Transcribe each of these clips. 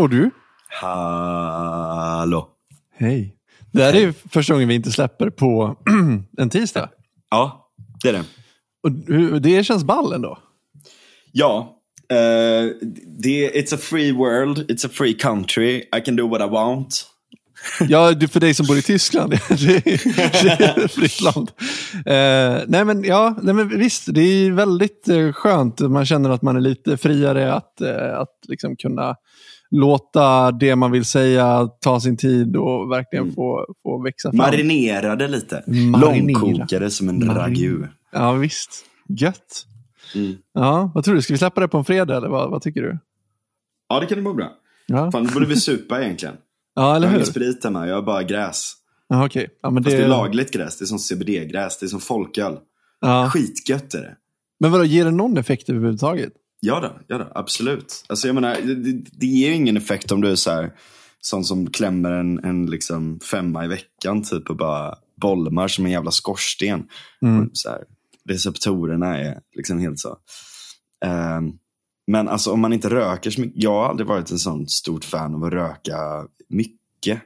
Hallå du. Hallå. Hej. Det här är första gången vi inte släpper på en tisdag. Ja, det är det. Och det känns ball ändå. Ja, eh, det, it's a free world, it's a free country, I can do what I want. Ja, för dig som bor i Tyskland. det är, fritt land. Eh, nej, men, ja, nej, men visst, det är väldigt eh, skönt. Man känner att man är lite friare att, eh, att liksom kunna låta det man vill säga ta sin tid och verkligen få, få växa fram. Marinerade lite. Marinera. Långkokade som en Marin- ragu. Ja, visst. Gött. Mm. Ja, vad tror du? Ska vi släppa det på en fredag eller vad, vad tycker du? Ja, det kan det vara bra. Ja, Fan, då borde vi supa egentligen. ja Jag eller har hur? ingen sprit hemma, jag har bara gräs. Ja, okej. Ja, men Fast det det, är lagligt gräs, det är som CBD-gräs, det är som folköl. ja. Skitgött är det. Men vadå, ger det någon effekt överhuvudtaget? Ja då, ja då, absolut. Alltså jag menar, det, det, ger ju ingen effekt om du är så här, sån som klämmer en, en liksom femma i veckan typ och bara bolmar som en jävla skorsten. Mm. Så här, receptorerna är liksom helt så. Ehm, men alltså om man inte röker så mycket, jag har aldrig varit en sån stort fan av att röka mycket.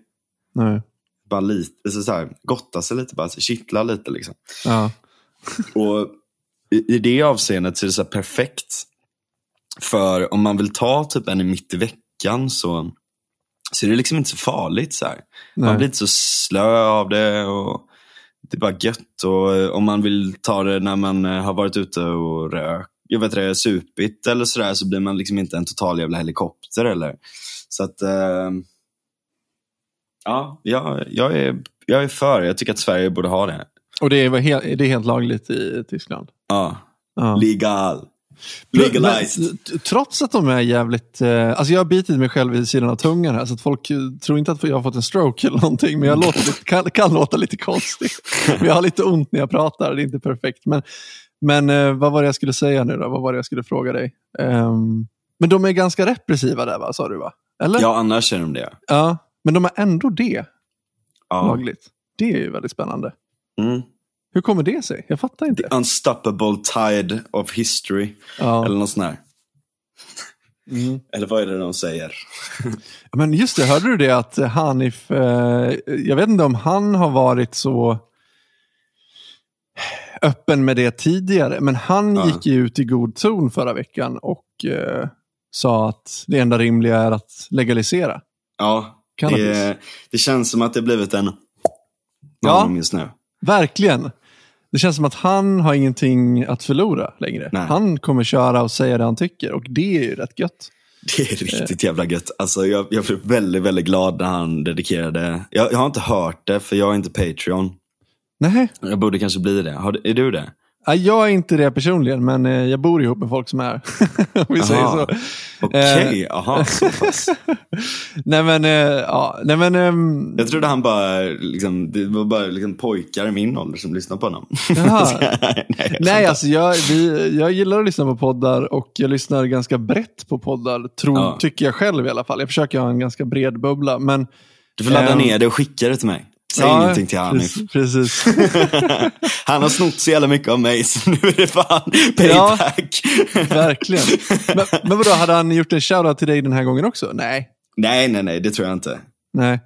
Nej. Bara lite, alltså så här, gotta sig lite, bara så kittla lite liksom. Ja. Och i, i det avseendet så är det så perfekt. För om man vill ta typ en mitt i veckan så, så är det liksom inte så farligt. Så här. Man blir inte så slö av det. och Det är bara gött. Och eh, om man vill ta det när man eh, har varit ute och rök, jag vet det, supit eller sådär så blir man liksom inte en total jävla helikopter. Eller. Så att, eh, ja, jag, jag, är, jag är för. Jag tycker att Sverige borde ha det. Och det är, det är helt lagligt i Tyskland? Ja, Ja. legal. Legalized. Men, trots att de är jävligt... Eh, alltså jag har bitit mig själv i sidan av tungan här, så att folk eh, tror inte att jag har fått en stroke eller någonting. Men jag låter kan, kan låta lite konstig. Men jag har lite ont när jag pratar, det är inte perfekt. Men, men eh, vad var det jag skulle säga nu då? Vad var det jag skulle fråga dig? Ehm, men de är ganska repressiva där, va? sa du va? Eller? Ja, annars är de det. Ja, Men de är ändå det Ja. lagligt. Det är ju väldigt spännande. Mm. Hur kommer det sig? Jag fattar inte. Unstoppable tide of history. Ja. Eller något sånt där. Mm. Eller vad är det de säger? Men just det, hörde du det att Hanif, eh, jag vet inte om han har varit så öppen med det tidigare, men han Ja. gick ju ut i god ton förra veckan och eh, sa att det enda rimliga är att legalisera. Ja, Cannabis. det, det känns som att det blivit en Ja. just nu. Verkligen. Det känns som att han har ingenting att förlora längre. Nej. Han kommer köra och säga det han tycker och det är ju rätt gött. Det är riktigt jävla gött. Alltså, jag, jag blev väldigt, väldigt glad när han dedikerade. Jag, jag har inte hört det, för jag är inte Patreon. Nej, Jag borde kanske bli det. Har, är du det? Ja, Jag är inte det personligen, men eh, jag bor ihop med folk som är. Om vi säger Aha. så. Okej, aha, så pass. Nej men, eh, ja, nej men, ehm, Jag trodde han bara, liksom, det var bara liksom pojkar i min ålder som lyssnade på honom. Jaha. nej, jag nej alltså jag, vi, jag gillar att lyssna på poddar och jag lyssnar ganska brett på poddar, tror, Ja. tycker jag själv i alla fall. Jag försöker ha en ganska bred bubbla. Men, Du får ladda Ehm, ner det och skicka det till mig. Säg ja, ingenting till Hanif. Precis. Han har snott så jävla mycket av mig så nu är det fan Ja. payback. Verkligen. Men, men vadå, hade han gjort en shoutout till dig den här gången också? Nej. nej, nej, nej, det tror jag inte. Nej,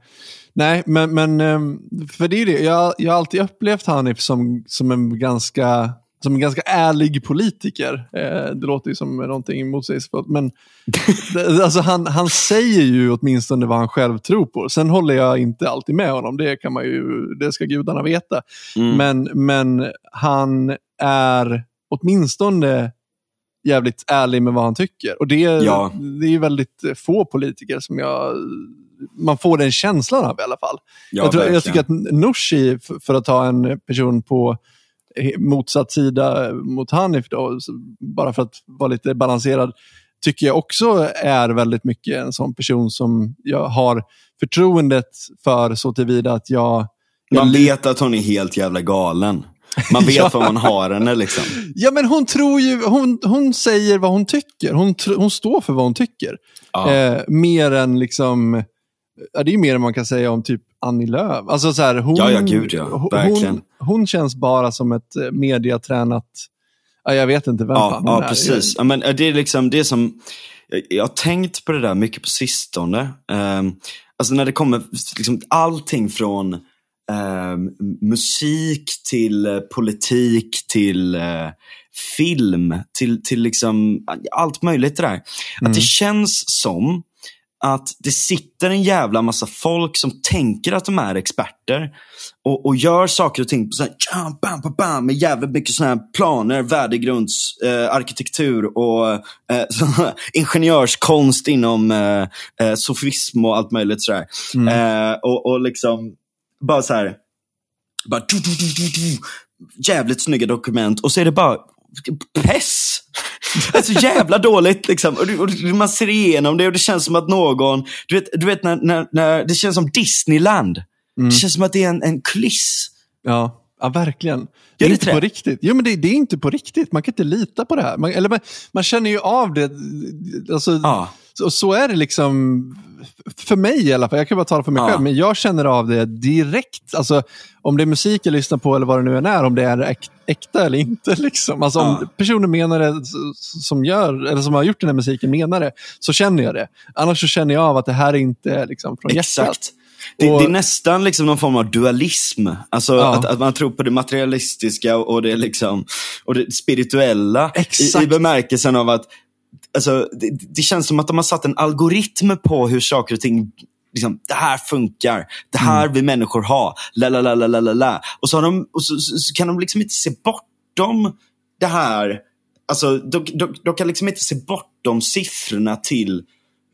Nej men, men ehm, för det är det. Jag, jag har alltid upplevt Hanif som, som, en ganska, som en ganska ärlig politiker. Eh, det låter ju som någonting motsägelsefullt. Men det- alltså han, han säger ju åtminstone vad han själv tror på. Sen håller jag inte alltid med honom. Det, kan man ju, det ska gudarna veta. Mm. Men, men han är åtminstone jävligt ärlig med vad han tycker. Och det, Ja. det är ju väldigt få politiker som jag man får den känslan av i alla fall. Ja, jag, tror, jag tycker att Nooshi, f- för att ta en person på motsatt sida mot Hanif, då, bara för att vara lite balanserad, tycker jag också är väldigt mycket en sån person som jag har förtroendet för så tillvida att jag... jag Man vet att hon är helt jävla galen. Man vet Ja. vad man har henne liksom. Ja, men hon tror ju, hon, hon säger vad hon tycker. Hon, hon står för vad hon tycker. Ja. Eh, mer än liksom, ja, det är mer än man kan säga om typ Annie Lööf. Alltså så här, hon, Ja, ja, gud, ja. Verkligen. Hon, hon känns bara som ett eh, mediatränat, ja, jag vet inte vem Ja, fan hon ja är. precis. Ja, men det är liksom det som, jag, har tänkt på det där mycket på sistone. Um, alltså när det kommer liksom allting från um, musik till uh, politik till uh, film till, till liksom allt möjligt det där. Mm. Att det känns som att det sitter en jävla massa folk som tänker att de är experter och, och gör saker och ting på så här, bam, bam, bam, med jävligt mycket såna här planer, värdegrunds, eh, och eh, ingenjörskonst inom eh, eh, sofism och allt möjligt sådär. Mm. Eh, och, och liksom bara så här, bara, du, du, du, jävligt snygga dokument och så är det bara press. Det är så jävla dåligt liksom. Och, man ser igenom det och det känns som att någon, du vet, du vet när, när, när det känns som Disneyland. Mm. Det känns som att det är en, en kuliss. Ja. Ja, verkligen. Det är, det inte det? på riktigt. Jo, men det, det, är inte på riktigt. Man kan inte lita på det här. Man, eller man, man känner ju av det. Alltså, ja. så, så är det liksom, för mig i alla fall. Jag kan bara tala för mig ja. själv, men jag känner av det direkt. Alltså, om det är musik jag lyssnar på eller vad det nu än är, om det är äk, äkta eller inte. Liksom. Alltså, ja. Om personen menar det som, gör, eller som har gjort den här musiken menar det, så känner jag det. Annars så känner jag av att det här är inte liksom, från Exakt. hjärtat. Det, och, det, är nästan liksom någon form av dualism. Alltså ja. att, att, man tror på det materialistiska och det, liksom, och det spirituella. I, I bemärkelsen av att alltså, det, det, känns som att de har satt en algoritm på hur saker och ting Liksom, det här funkar, det här mm. vill människor ha, la la la la la la. Och, så, de, och så, så, så, kan de liksom inte se bortom det här. Alltså, de, de, de kan liksom inte se bortom siffrorna till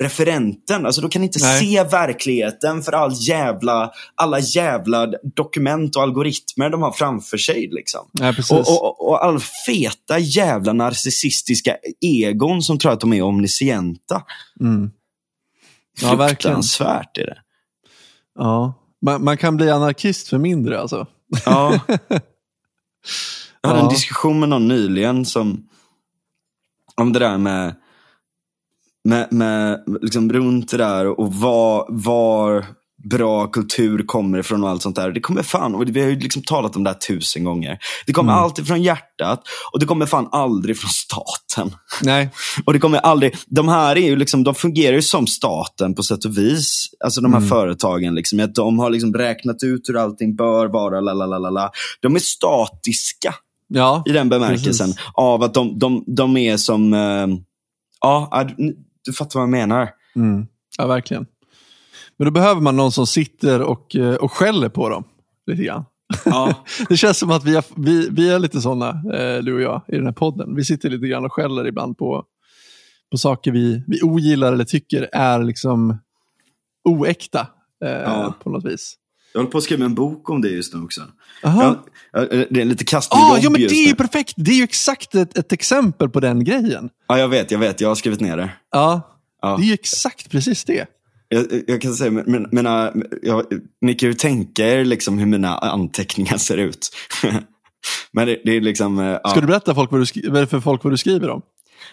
referenten. Alltså, de kan inte Nej. se verkligheten för all jävla, alla jävla dokument och algoritmer de har framför sig. Liksom. Ja, och, och, och, all feta jävla narcissistiska egon som tror att de är omniscienta. Mm. Ja, Fruktansvärt är det. Ja, man, man, kan bli anarkist för mindre alltså. Ja. Jag hade ja. en diskussion med någon nyligen som om det där med med, med liksom runt det där och var, var bra kultur kommer ifrån och allt sånt där. Det kommer fan, och vi har ju liksom talat om det här tusen gånger. Det kommer mm. alltid från hjärtat och det kommer fan aldrig från staten. Nej. och det kommer aldrig, de här är ju liksom, de fungerar ju som staten på sätt och vis. Alltså de här mm. företagen, liksom, att de har liksom räknat ut hur allting bör vara, la De är statiska. Ja, I den bemärkelsen. Precis. Av att de, de, de är som, uh, ja, du fattar vad jag menar. Mm. Ja, verkligen. Men då behöver man någon som sitter och, eh, och skäller på dem lite grann. Ja. det känns som att vi, har, vi, vi är lite sådana, eh, du och jag, i den här podden. Vi sitter lite grann och skäller ibland på, på saker vi, vi ogillar eller tycker är liksom oäkta eh, ja. på något vis. Jag håller på att skriva en bok om det just nu också. Jag, det är lite kast ah, Ja, men det är ju perfekt. Det är ju exakt ett, ett, exempel på den grejen. Ja, jag vet, jag vet. Jag har skrivit ner det. Ja, ja. det är ju exakt precis det. Jag, jag kan säga, men, mina, jag, ni kan ju tänka er liksom hur mina anteckningar ser ut. men det, det, är liksom... Eh, ja. Ska du berätta folk vad du för folk vad du skriver om?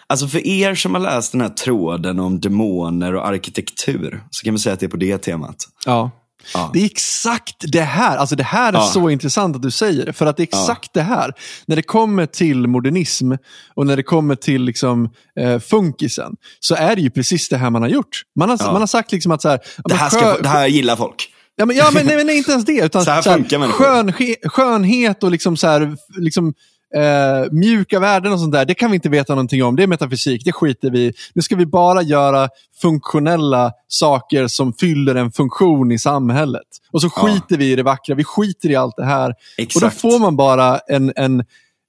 Alltså för er som har läst den här tråden om demoner och arkitektur så kan man säga att det är på det temat. Ja. Ja. Det är exakt det här. Alltså det här är ja. så intressant att du säger det. För att det är exakt ja. det här. När det kommer till modernism och när det kommer till liksom, eh, funkisen så är det ju precis det här man har gjort. Man har, man har sagt liksom att så här, det, här ska, det här gillar folk. Ja, men, ja, men nej, nej, inte ens det. Utan, så här funkar så här, skön, skönhet och liksom så här, liksom, eh, mjuka värden och sånt där, det kan vi inte veta någonting om. Det är metafysik, det skiter vi i. Nu ska vi bara göra funktionella saker som fyller en funktion i samhället. Och så skiter ja. vi i det vackra, vi skiter i allt det här. Exakt. Och då får man bara en, en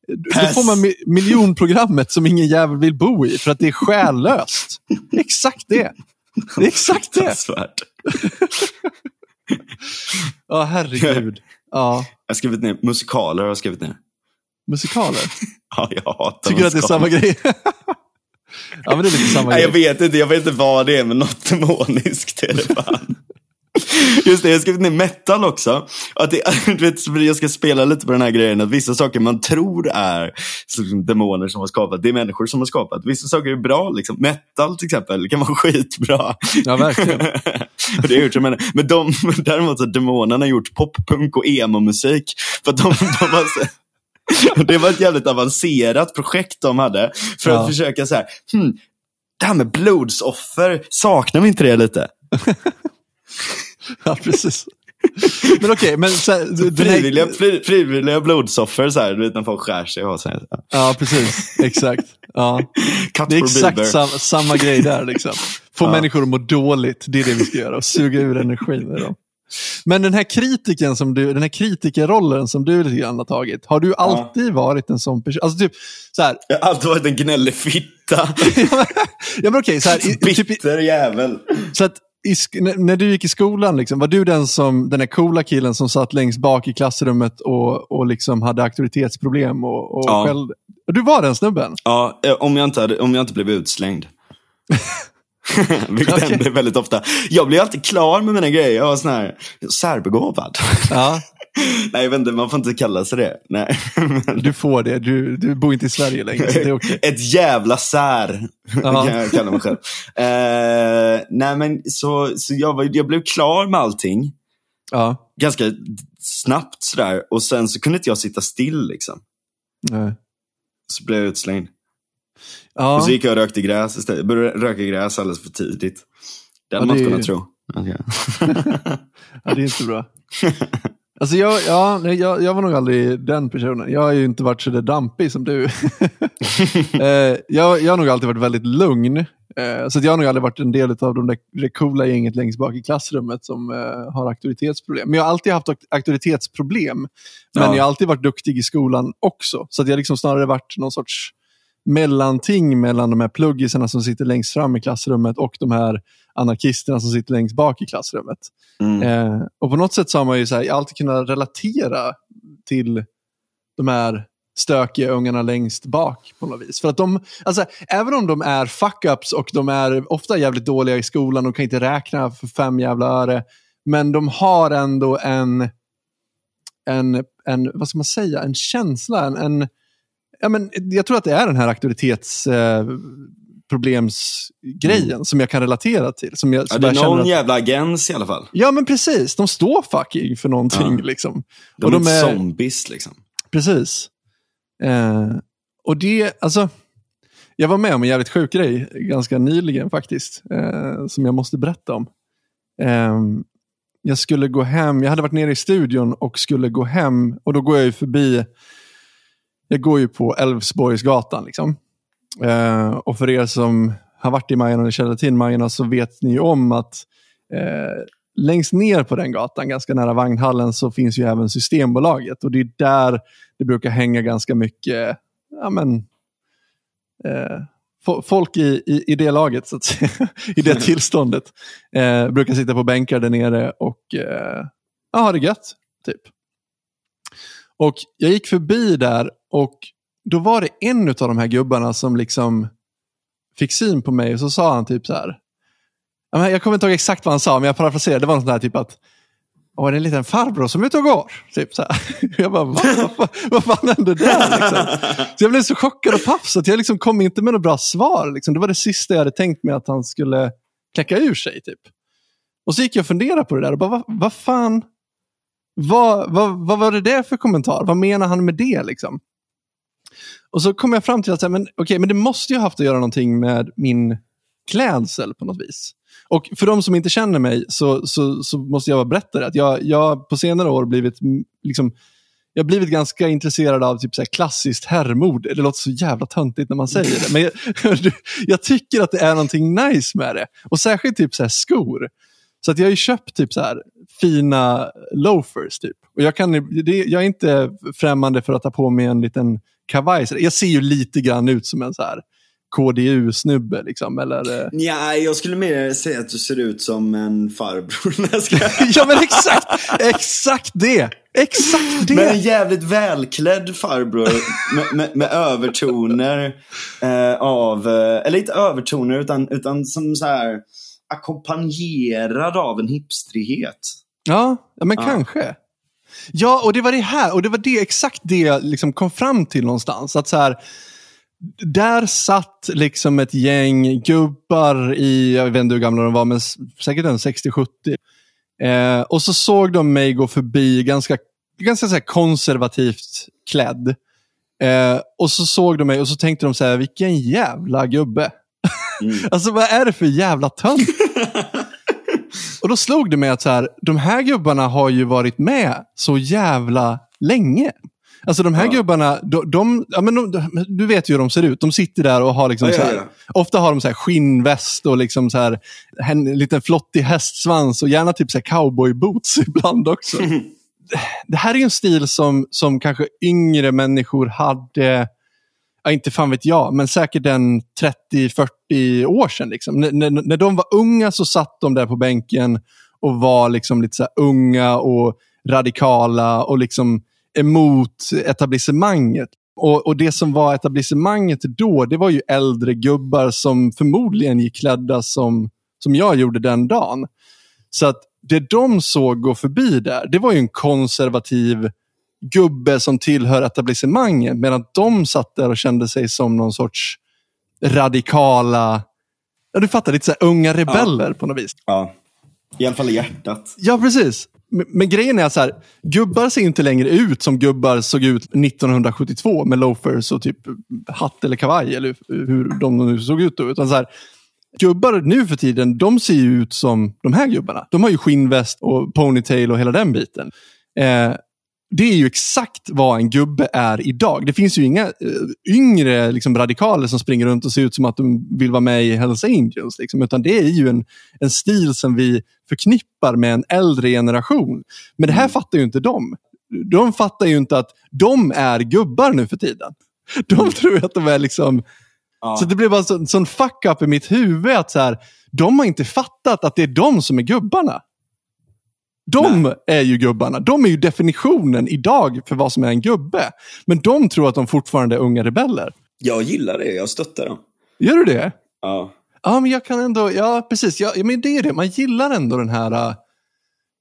Då får man miljonprogrammet som ingen jävel vill bo i för att det är själlöst. exakt det. Det är exakt det. Ja, oh, herregud. Ja. Jag har skrivit ner musikaler. Har jag skrivit ner musikaler? ja, jag hatar Tycker du att det är samma grej? ja, men det är lite samma Nej, grej. Jag vet inte, jag vet inte vad det är, men något demoniskt är det fan. Just det, jag har skrivit ner metal också. Att det, vet, jag ska spela lite på den här grejen att vissa saker man tror är demoner som har skapat, det är människor som har skapat. Vissa saker är bra, liksom. metal till exempel kan vara skitbra. Ja, verkligen. det är gjort, men, men de, däremot har demonerna gjort poppunk och emo-musik. För att de, de har, det var ett jävligt avancerat projekt de hade. För ja. att försöka så här, hmm, det här med blodsoffer, saknar vi inte det lite? Ja, precis. Men okej, men så, här, du- Frivilliga, fri, frivilliga blodsoffer, så här, du vet när folk skär sig och så här. Ja, precis. Exakt. Ja. Cut Det är exakt sam, samma grej där. Liksom. Få Ja. människor att må dåligt. Det är det vi ska göra. Och suga ur energin med dem. Men den här kritiken som du, den här kritikerrollen som du lite grann har tagit. Har du alltid varit en sån person? Alltså typ så här. Jag har alltid varit en gnällig fitta. ja men okej, så här. I, typ, Bitter jävel. så att i, när, du gick i skolan, liksom, var du den som, den här coola killen som satt längst bak i klassrummet och, och liksom hade auktoritetsproblem? Och, och Ja. skällde? Du var den snubben? Ja, eh, om jag inte, hade, om jag inte blev utslängd. Vilket Okej. händer väldigt ofta. Jag blir alltid klar med mina grejer. Jag var sån här särbegåvad. Ja, Nej, jag vet inte, man får inte kalla sig det. Nej. Du får det. Du, du bor inte i Sverige längre, så det är okej. Ett jävla sär, Ja. kan jag kalla mig själv. Eh, nej, men så, så jag, var, jag blev klar med allting Ja. ganska snabbt sådär. Och sen så kunde inte jag sitta still liksom. Nej. Så blev jag utslängd. Ja. Och så gick jag och rökte gräs istället. Började röka gräs alldeles för tidigt. Det hade Ja, man inte är kunnat tro. Okej. ja, det är inte bra. Alltså jag, ja, nej, jag, jag var nog aldrig den personen. Jag har ju inte varit så där dampig som du. eh, jag, jag har nog alltid varit väldigt lugn. Eh, så jag har nog aldrig varit en del av de där, det coola gänget längst bak i klassrummet som eh, har auktoritetsproblem. Men jag har alltid haft auk- auktoritetsproblem. Men Ja. jag har alltid varit duktig i skolan också. Så att jag har liksom snarare varit någon sorts mellanting mellan de här pluggisarna som sitter längst fram i klassrummet och de här anarkisterna som sitter längst bak i klassrummet. Mm. Eh, och på något sätt så har man ju så här, alltid kunnat relatera till de här stökiga ungarna längst bak på något vis. För att de, alltså, även om de är fuck-ups och de är ofta jävligt dåliga i skolan och kan inte räkna för fem jävla öre, men de har ändå en, en, en vad ska man säga, en känsla, en, en ja, men jag tror att det är den här auktoritets eh, problemsgrejen som jag kan relatera till. Som jag, Ja, som det är någon att- jävla agens i alla fall. Ja, men precis. De står fucking för någonting. Ja. Liksom. De, Och de är är- inte zombies liksom. Precis. Eh, och det, alltså, jag var med om en jävligt sjuk grej ganska nyligen faktiskt, eh, som jag måste berätta om. Eh, jag skulle gå hem, jag hade varit nere i studion och skulle gå hem och då går jag ju förbi, jag går ju på Älvsborgsgatan. Liksom. Eh, och för er som har varit i Majorna eller känner till Majorna så vet ni ju om att eh, längst ner på den gatan, ganska nära vagnhallen, så finns ju även Systembolaget. Och det är där det brukar hänga ganska mycket ja, men, eh, fo- folk i, i, i det laget, så att säga, i det tillståndet, eh, brukar sitta på bänkar där nere och eh, ja, ha det gött. Typ. Och jag gick förbi där och då var det en av de här gubbarna som liksom fick syn på mig och så sa han typ så här. Jag kommer inte ihåg exakt vad han sa, men jag parafraserar. Det var något sånt här typ att Åh, det är en liten farbror som är ute och går. Typ så här. Jag bara, Va? vad, fan, vad fan hände där? Liksom? Så jag blev så chockad och paff så att jag liksom kom inte med något bra svar. Liksom. Det var det sista jag hade tänkt mig att han skulle kläcka ur sig. Typ. Och så gick jag och funderade på det där och bara, vad, vad fan, vad, vad, vad var det där för kommentar? Vad menar han med det? Liksom? Och så kom jag fram till att men, okay, men det måste ju ha haft att göra någonting med min klädsel på något vis. Och för de som inte känner mig så, så, så måste jag berätta det. Att jag, jag på senare år blivit mm, liksom, jag har blivit ganska intresserad av typ så här klassiskt herrmode. Det låter så jävla töntigt när man säger det. Men jag, jag tycker att det är någonting nice med det. Och särskilt typ så här skor. Så att jag har ju köpt typ så här fina loafers. Typ. Och jag, kan, det, jag är inte främmande för att ta på mig en liten kavaj. Jag ser ju lite grann ut som en så här KDU-snubbe. Liksom, eller, eh, Ja, jag skulle mer säga att du ser ut som en farbror. Ja men exakt, exakt det. Exakt det. Men en jävligt välklädd farbror med, med, med övertoner eh, av, eh, eller inte övertoner utan, utan som så här ackompanjerad av en hipstrighet. Ja, men Ja. kanske. Ja, och det var det här, och det var det, exakt det jag liksom kom fram till någonstans. Att så här, där satt liksom ett gäng gubbar i, jag vet inte hur gamla de var, men säkert en 60-70. Eh, och så såg de mig gå förbi ganska, ganska så konservativt klädd. Eh, och så såg de mig och så tänkte de så här, vilken jävla gubbe. Mm. Alltså vad är det för jävla tönt? och då slog det mig att så här, de här gubbarna har ju varit med så jävla länge. Alltså de här Ja. gubbarna, de, de, ja, men de, du vet ju hur de ser ut. De sitter där och har liksom Ja, så här, ofta har de så här skinnväst och liksom så här, en liten flottig hästsvans och gärna typ så cowboyboots ibland också. Det här är ju en stil som, som kanske yngre människor hade, ja, inte fan vet jag, men säkert en 30-40 år sedan. Liksom. När, när, de var unga så satt de där på bänken och var liksom lite så här unga och radikala och liksom emot etablissemanget. Och, och det som var etablissemanget då, det var ju äldre gubbar som förmodligen gick klädda som, som jag gjorde den dagen. Så att det de såg gå förbi där, det var ju en konservativ gubbe som tillhör etablissemanget. Medan de satt där och kände sig som någon sorts radikala, ja du fattar, lite så här unga rebeller på något vis. Ja. I alla fall i hjärtat. Ja, precis. Men, men grejen är så här, gubbar ser inte längre ut som gubbar såg ut 1972 med loafers och typ hatt eller kavaj eller hur de nu såg ut då. Utan så här, gubbar nu för tiden, de ser ju ut som de här gubbarna. De har ju skinnväst och ponytail och hela den biten. Eh, det är ju exakt vad en gubbe är idag. Det finns ju inga eh, yngre liksom, radikaler som springer runt och ser ut som att de vill vara med i Hells Angels. Liksom, utan det är ju en, en stil som vi förknippar med en äldre generation. Men det här fattar ju inte de. De fattar ju inte att de är gubbar nu för tiden. De tror ju att de är liksom... Ja. Så det blev bara en sån, sån fuck up i mitt huvud att så här, de har inte fattat att det är de som är gubbarna. De är ju gubbarna. De är ju definitionen idag för vad som är en gubbe. Men de tror att de fortfarande är unga rebeller. Jag gillar det, jag stöttar dem. Gör du det? Ja. Ja, men jag kan ändå, ja precis, ja, men det är det, man gillar ändå den här, äh,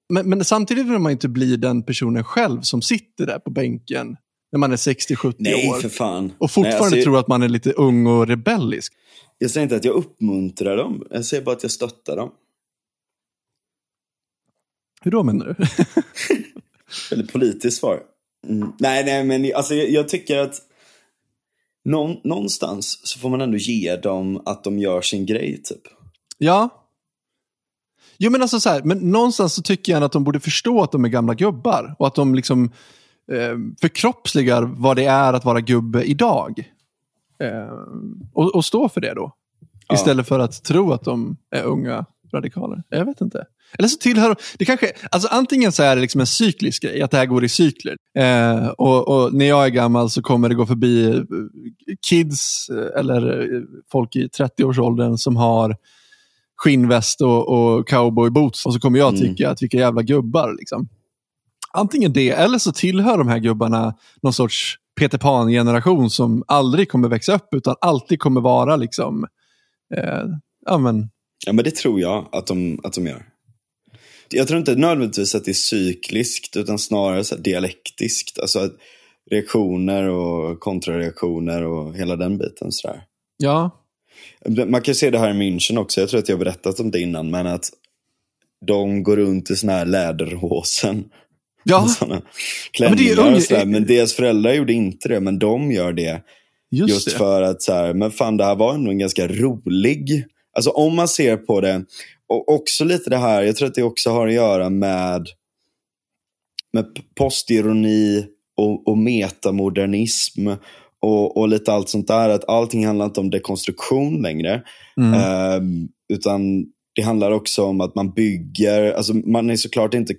men, men samtidigt vill man inte bli den personen själv som sitter där på bänken när man är 60-70 Nej, år för fan. och fortfarande Nej, alltså, tror att man är lite ung och rebellisk. Jag säger inte att jag uppmuntrar dem, jag säger bara att jag stöttar dem. Hur då menar du? Väldigt politiskt svar. Mm. Nej, nej, men alltså, jag, jag tycker att någon, någonstans så får man ändå ge dem att de gör sin grej, typ. ja. Jo men alltså så här, men någonstans så tycker jag att de borde förstå att de är gamla gubbar och att de liksom eh, förkroppsligar vad det är att vara gubbe idag. Eh, och, och stå för det då. Ja. Istället för att tro att de är unga radikaler. Jag vet inte. Eller så tillhör det kanske, alltså antingen så är det liksom en cyklisk grej, att det här går i cykler. Eh, och, och när jag är gammal så kommer det gå förbi eh, kids eh, eller eh, folk i 30-årsåldern som har skinnväst och, och cowboyboots. Och så kommer jag Mm. tycka att vilka jävla gubbar. Liksom. Antingen det, eller så tillhör de här gubbarna någon sorts Peter Pan-generation som aldrig kommer växa upp utan alltid kommer vara liksom, eh, ja men, Ja, men det tror jag att de, att de gör. Jag tror inte nödvändigtvis att det är cykliskt, utan snarare så dialektiskt. Alltså reaktioner och kontrareaktioner och hela den biten. Så där. ja, Man kan se det här i München också, jag tror att jag har berättat om det innan, men att de går runt i såna här läderhosen. ja Såna men klänningar det är unge- och sådär. Men deras föräldrar gjorde inte det, men de gör det. just, Just, det. för att så här, men fan det här var ändå en ganska rolig, alltså om man ser på det, och också lite det här, jag tror att det också har att göra med, med postironi och, och metamodernism och, och lite allt sånt där, att allting handlar inte om dekonstruktion längre, Mm. Ehm, utan det handlar också om att man bygger, alltså man är såklart inte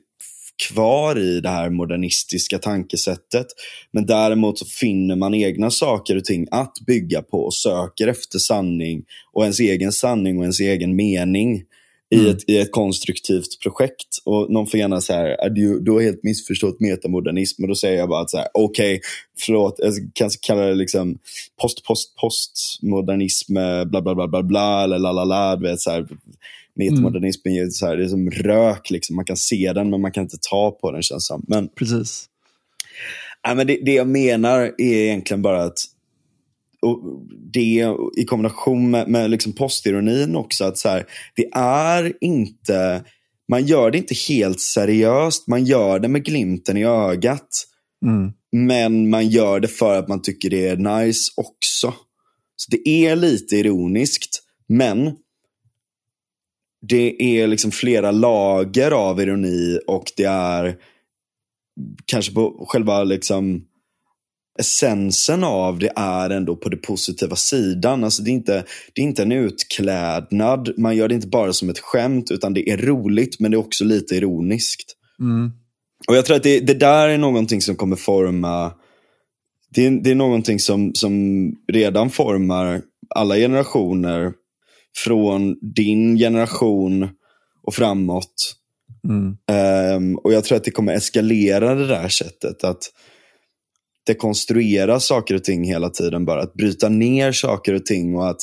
kvar i det här modernistiska tankesättet. Men däremot så finner man egna saker och ting att bygga på och söker efter sanning och ens egen sanning och ens egen mening i, Mm. ett, i ett konstruktivt projekt. Och någon får gärna säga här, du, du har helt missförstått metamodernism. Och då säger jag bara att så här, okej, förlåt, jag kanske kallar det liksom post, post, postmodernism, bla, bla, bla, bla, bla, eller la, la, la, du vet så här. Metamodernism är, så här, det är som rök, liksom. man kan se den men man kan inte ta på den känns som. Men, Precis. nej, men det, det jag menar är egentligen bara att och det i kombination med, med liksom postironin också, att så här, det är inte, man gör det inte helt seriöst, man gör det med glimten i ögat. Mm. Men man gör det för att man tycker det är nice också. Så det är lite ironiskt Men det är liksom flera lager av ironi och det är kanske på själva liksom essensen av det är ändå på den positiva sidan. Alltså det, är inte, det är inte en utklädnad. Man gör det inte bara som ett skämt utan det är roligt men det är också lite ironiskt. Mm. Och jag tror att det, det där är någonting som kommer forma det är, det är någonting som, som redan formar alla generationer från din generation och framåt. Mm. Um, och jag tror att det kommer eskalera det där sättet. Att dekonstruera saker och ting hela tiden. Bara att bryta ner saker och ting och att,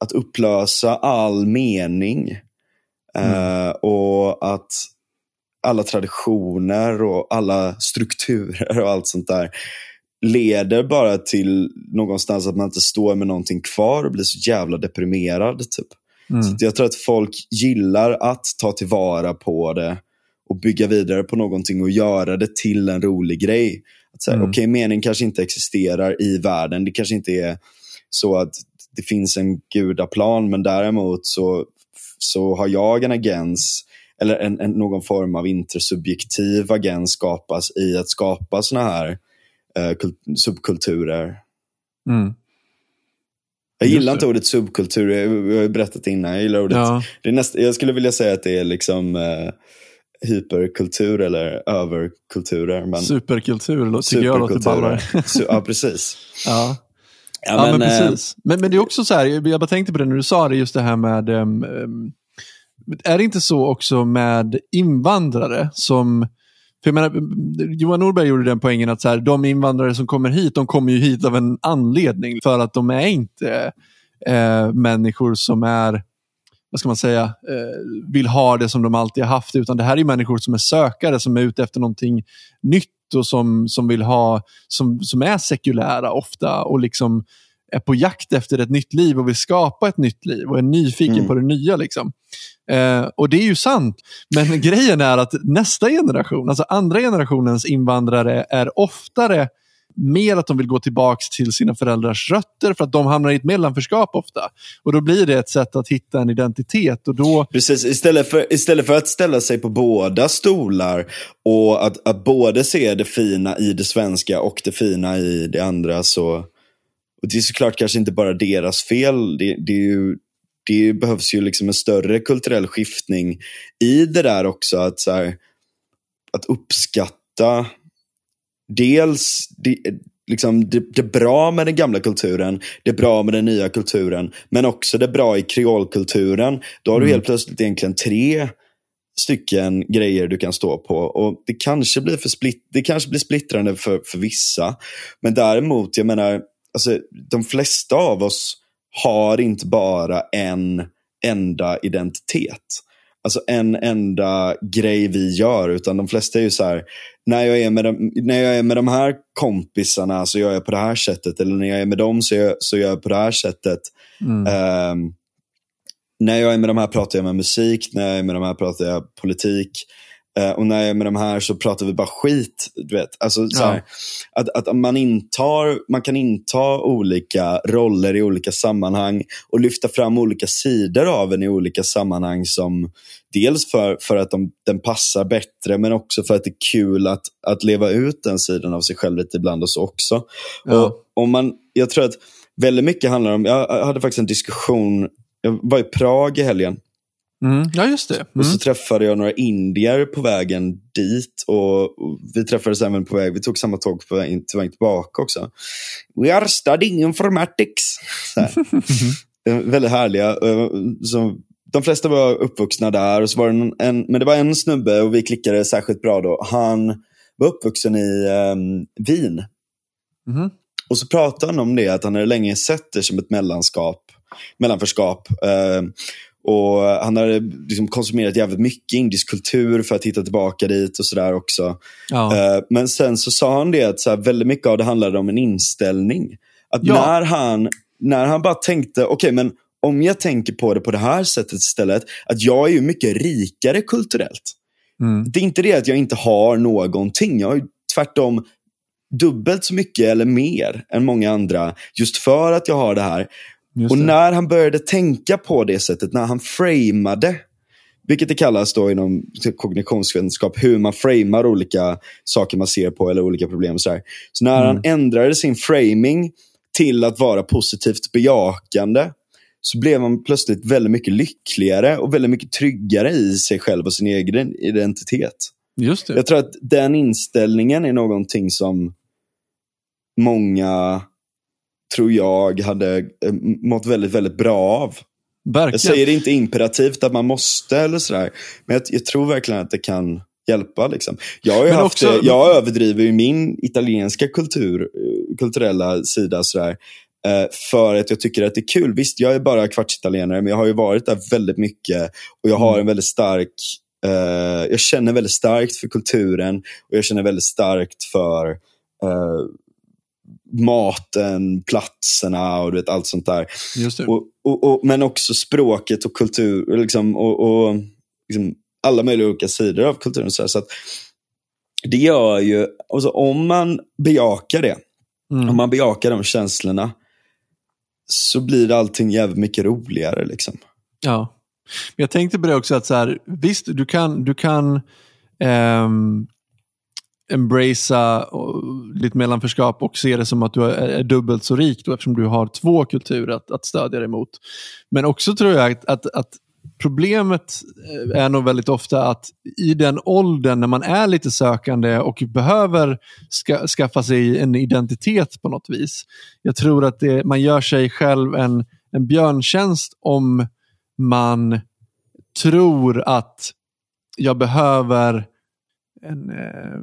att upplösa all mening. Mm. Uh, och att alla traditioner och alla strukturer och allt sånt där leder bara till någonstans att man inte står med någonting kvar och blir så jävla deprimerad. Typ. Mm. Så jag tror att folk gillar att ta tillvara på det och bygga vidare på någonting och göra det till en rolig grej. Att säga, Mm. Okej, mening kanske inte existerar i världen. Det kanske inte är så att det finns en gudaplan, men däremot så, så har jag en agens eller en, en, någon form av intersubjektiv agens skapas i att skapa såna här subkulturer. Mm. Jag gillar inte ordet subkultur, jag har berättat innan. Jag gillar ordet Ja. det är näst, jag skulle vilja säga att det är liksom eh, hyperkultur eller överkulturer. Men Superkultur tycker jag låter ballare. Ja, precis. Ja. Ja, Ja, men, men, eh, precis. Men, men det är också så här, jag bara tänkte på det när du sa det, just det här med... ehm, är det inte så också med invandrare som... För jag menar, Johan Norberg gjorde den poängen att så här, de invandrare som kommer hit, de kommer ju hit av en anledning. För att de är inte eh, människor som är, vad ska man säga, eh, vill ha det som de alltid har haft. Utan det här är människor som är sökare, som är ute efter någonting nytt och som, som vill ha, som, som är sekulära ofta och liksom är på jakt efter ett nytt liv och vill skapa ett nytt liv och är nyfiken Mm. på det nya. Liksom. Eh, och det är ju sant. Men grejen är att nästa generation, alltså andra generationens invandrare är oftare mer att de vill gå tillbaka till sina föräldrars rötter för att de hamnar i ett mellanförskap ofta. Och då blir det ett sätt att hitta en identitet och då Precis, istället för, istället för att ställa sig på båda stolar och att, att både se det fina i det svenska och det fina i det andra så och Det är såklart kanske inte bara deras fel. Det, det, ju, det behövs ju liksom en större kulturell skiftning i det där också. Att, så här, att uppskatta dels det, liksom det, det bra med den gamla kulturen, det bra med den nya kulturen, men också det bra i kreolkulturen. Då har du Mm. helt plötsligt egentligen tre stycken grejer du kan stå på. Och Det kanske blir, för split, det kanske blir splittrande för, för vissa. Men däremot, jag menar, alltså, de flesta av oss har inte bara en enda identitet. Alltså en enda grej vi gör, utan de flesta är ju så här, när jag är med de, när jag är med de här kompisarna så gör jag på det här sättet, eller när jag är med dem så gör, så gör jag på det här sättet. mm, Ehm, när jag är med de här pratar jag med musik, när jag är med de här pratar jag politik. Eh, och när jag är med de här så pratar vi bara skit. Du vet. Alltså, så Ja. här, att, att man, intar, man kan inta olika roller i olika sammanhang och lyfta fram olika sidor av en i olika sammanhang. som Dels för, för att de, den passar bättre men också för att det är kul att, att leva ut den sidan av sig själv lite ibland och så också. Ja. Och, om man, jag tror att väldigt mycket handlar om, jag hade faktiskt en diskussion, jag var i Prag i helgen mm, ja, just det. Mm. och så träffade jag några indier på vägen dit och, och vi träffades även på väg, vi tog samma tåg på väg, till väg tillbaka också. We are studying informatics. Så här. Eh, väldigt härliga. eh, Så, de flesta var uppvuxna där, och så var en, en, men det var en snubbe och vi klickade särskilt bra då. Han var uppvuxen i um, Wien. Mhm. Och så pratade han om det, att han hade länge sett det som ett mellanskap, mellanförskap. Eh, och han hade liksom konsumerat jävligt mycket indisk kultur för att hitta tillbaka dit och sådär också. Ja. Eh, men sen så sa han det att så här, väldigt mycket av det handlade om en inställning. Att Ja. när, han, när han bara tänkte, okej men om jag tänker på det på det här sättet istället, att jag är ju mycket rikare kulturellt. Mm. Det är inte det att jag inte har någonting. Jag har tvärtom dubbelt så mycket eller mer än många andra. Just för att jag har det här. Just Och det. när han började tänka på det sättet, när han framade, vilket det kallas då inom kognitionsvetenskap, hur man framar olika saker man ser på eller olika problem. Så, här. så när han ändrade sin framing till att vara positivt bejakande, så blev han plötsligt väldigt mycket lyckligare och väldigt mycket tryggare i sig själv och sin egen identitet. Just det. Jag tror att den inställningen är någonting som många, tror jag, hade eh, mått väldigt, väldigt bra av. Jag Verkligen. säger det inte imperativt att man måste eller sådär. Men jag, jag tror verkligen att det kan hjälpa. Liksom. Jag, har ju Men haft, också- det- jag överdriver ju min italienska kultur, eh, kulturella sida sådär. eh, För att jag tycker att det är kul. Visst, jag är bara kvartsitalienare, men jag har ju varit där väldigt mycket. Och jag har Mm. en väldigt stark, jag känner väldigt starkt för kulturen. Och jag känner väldigt starkt för maten, platserna och du vet, allt sånt där. Och, och, och, men också språket och kultur liksom, och, och liksom, alla möjliga olika sidor av kulturen. Så, här, så att det gör ju, alltså, om man bejakar det, Mm. om man bejakar de känslorna, så blir allting jävligt mycket roligare. Liksom. Ja. Men jag tänkte på det också att så här, visst, du kan, du kan ehm, embracea ditt mellanförskap och se det som att du är, dubbelt så rik då, eftersom du har två kulturer att, att stödja dig mot. Men också tror jag att, att, att problemet eh, är nog väldigt ofta att i den åldern när man är lite sökande och behöver ska, skaffa sig en identitet på något vis. Jag tror att det, man gör sig själv en, en björntjänst om man tror att jag behöver en eh,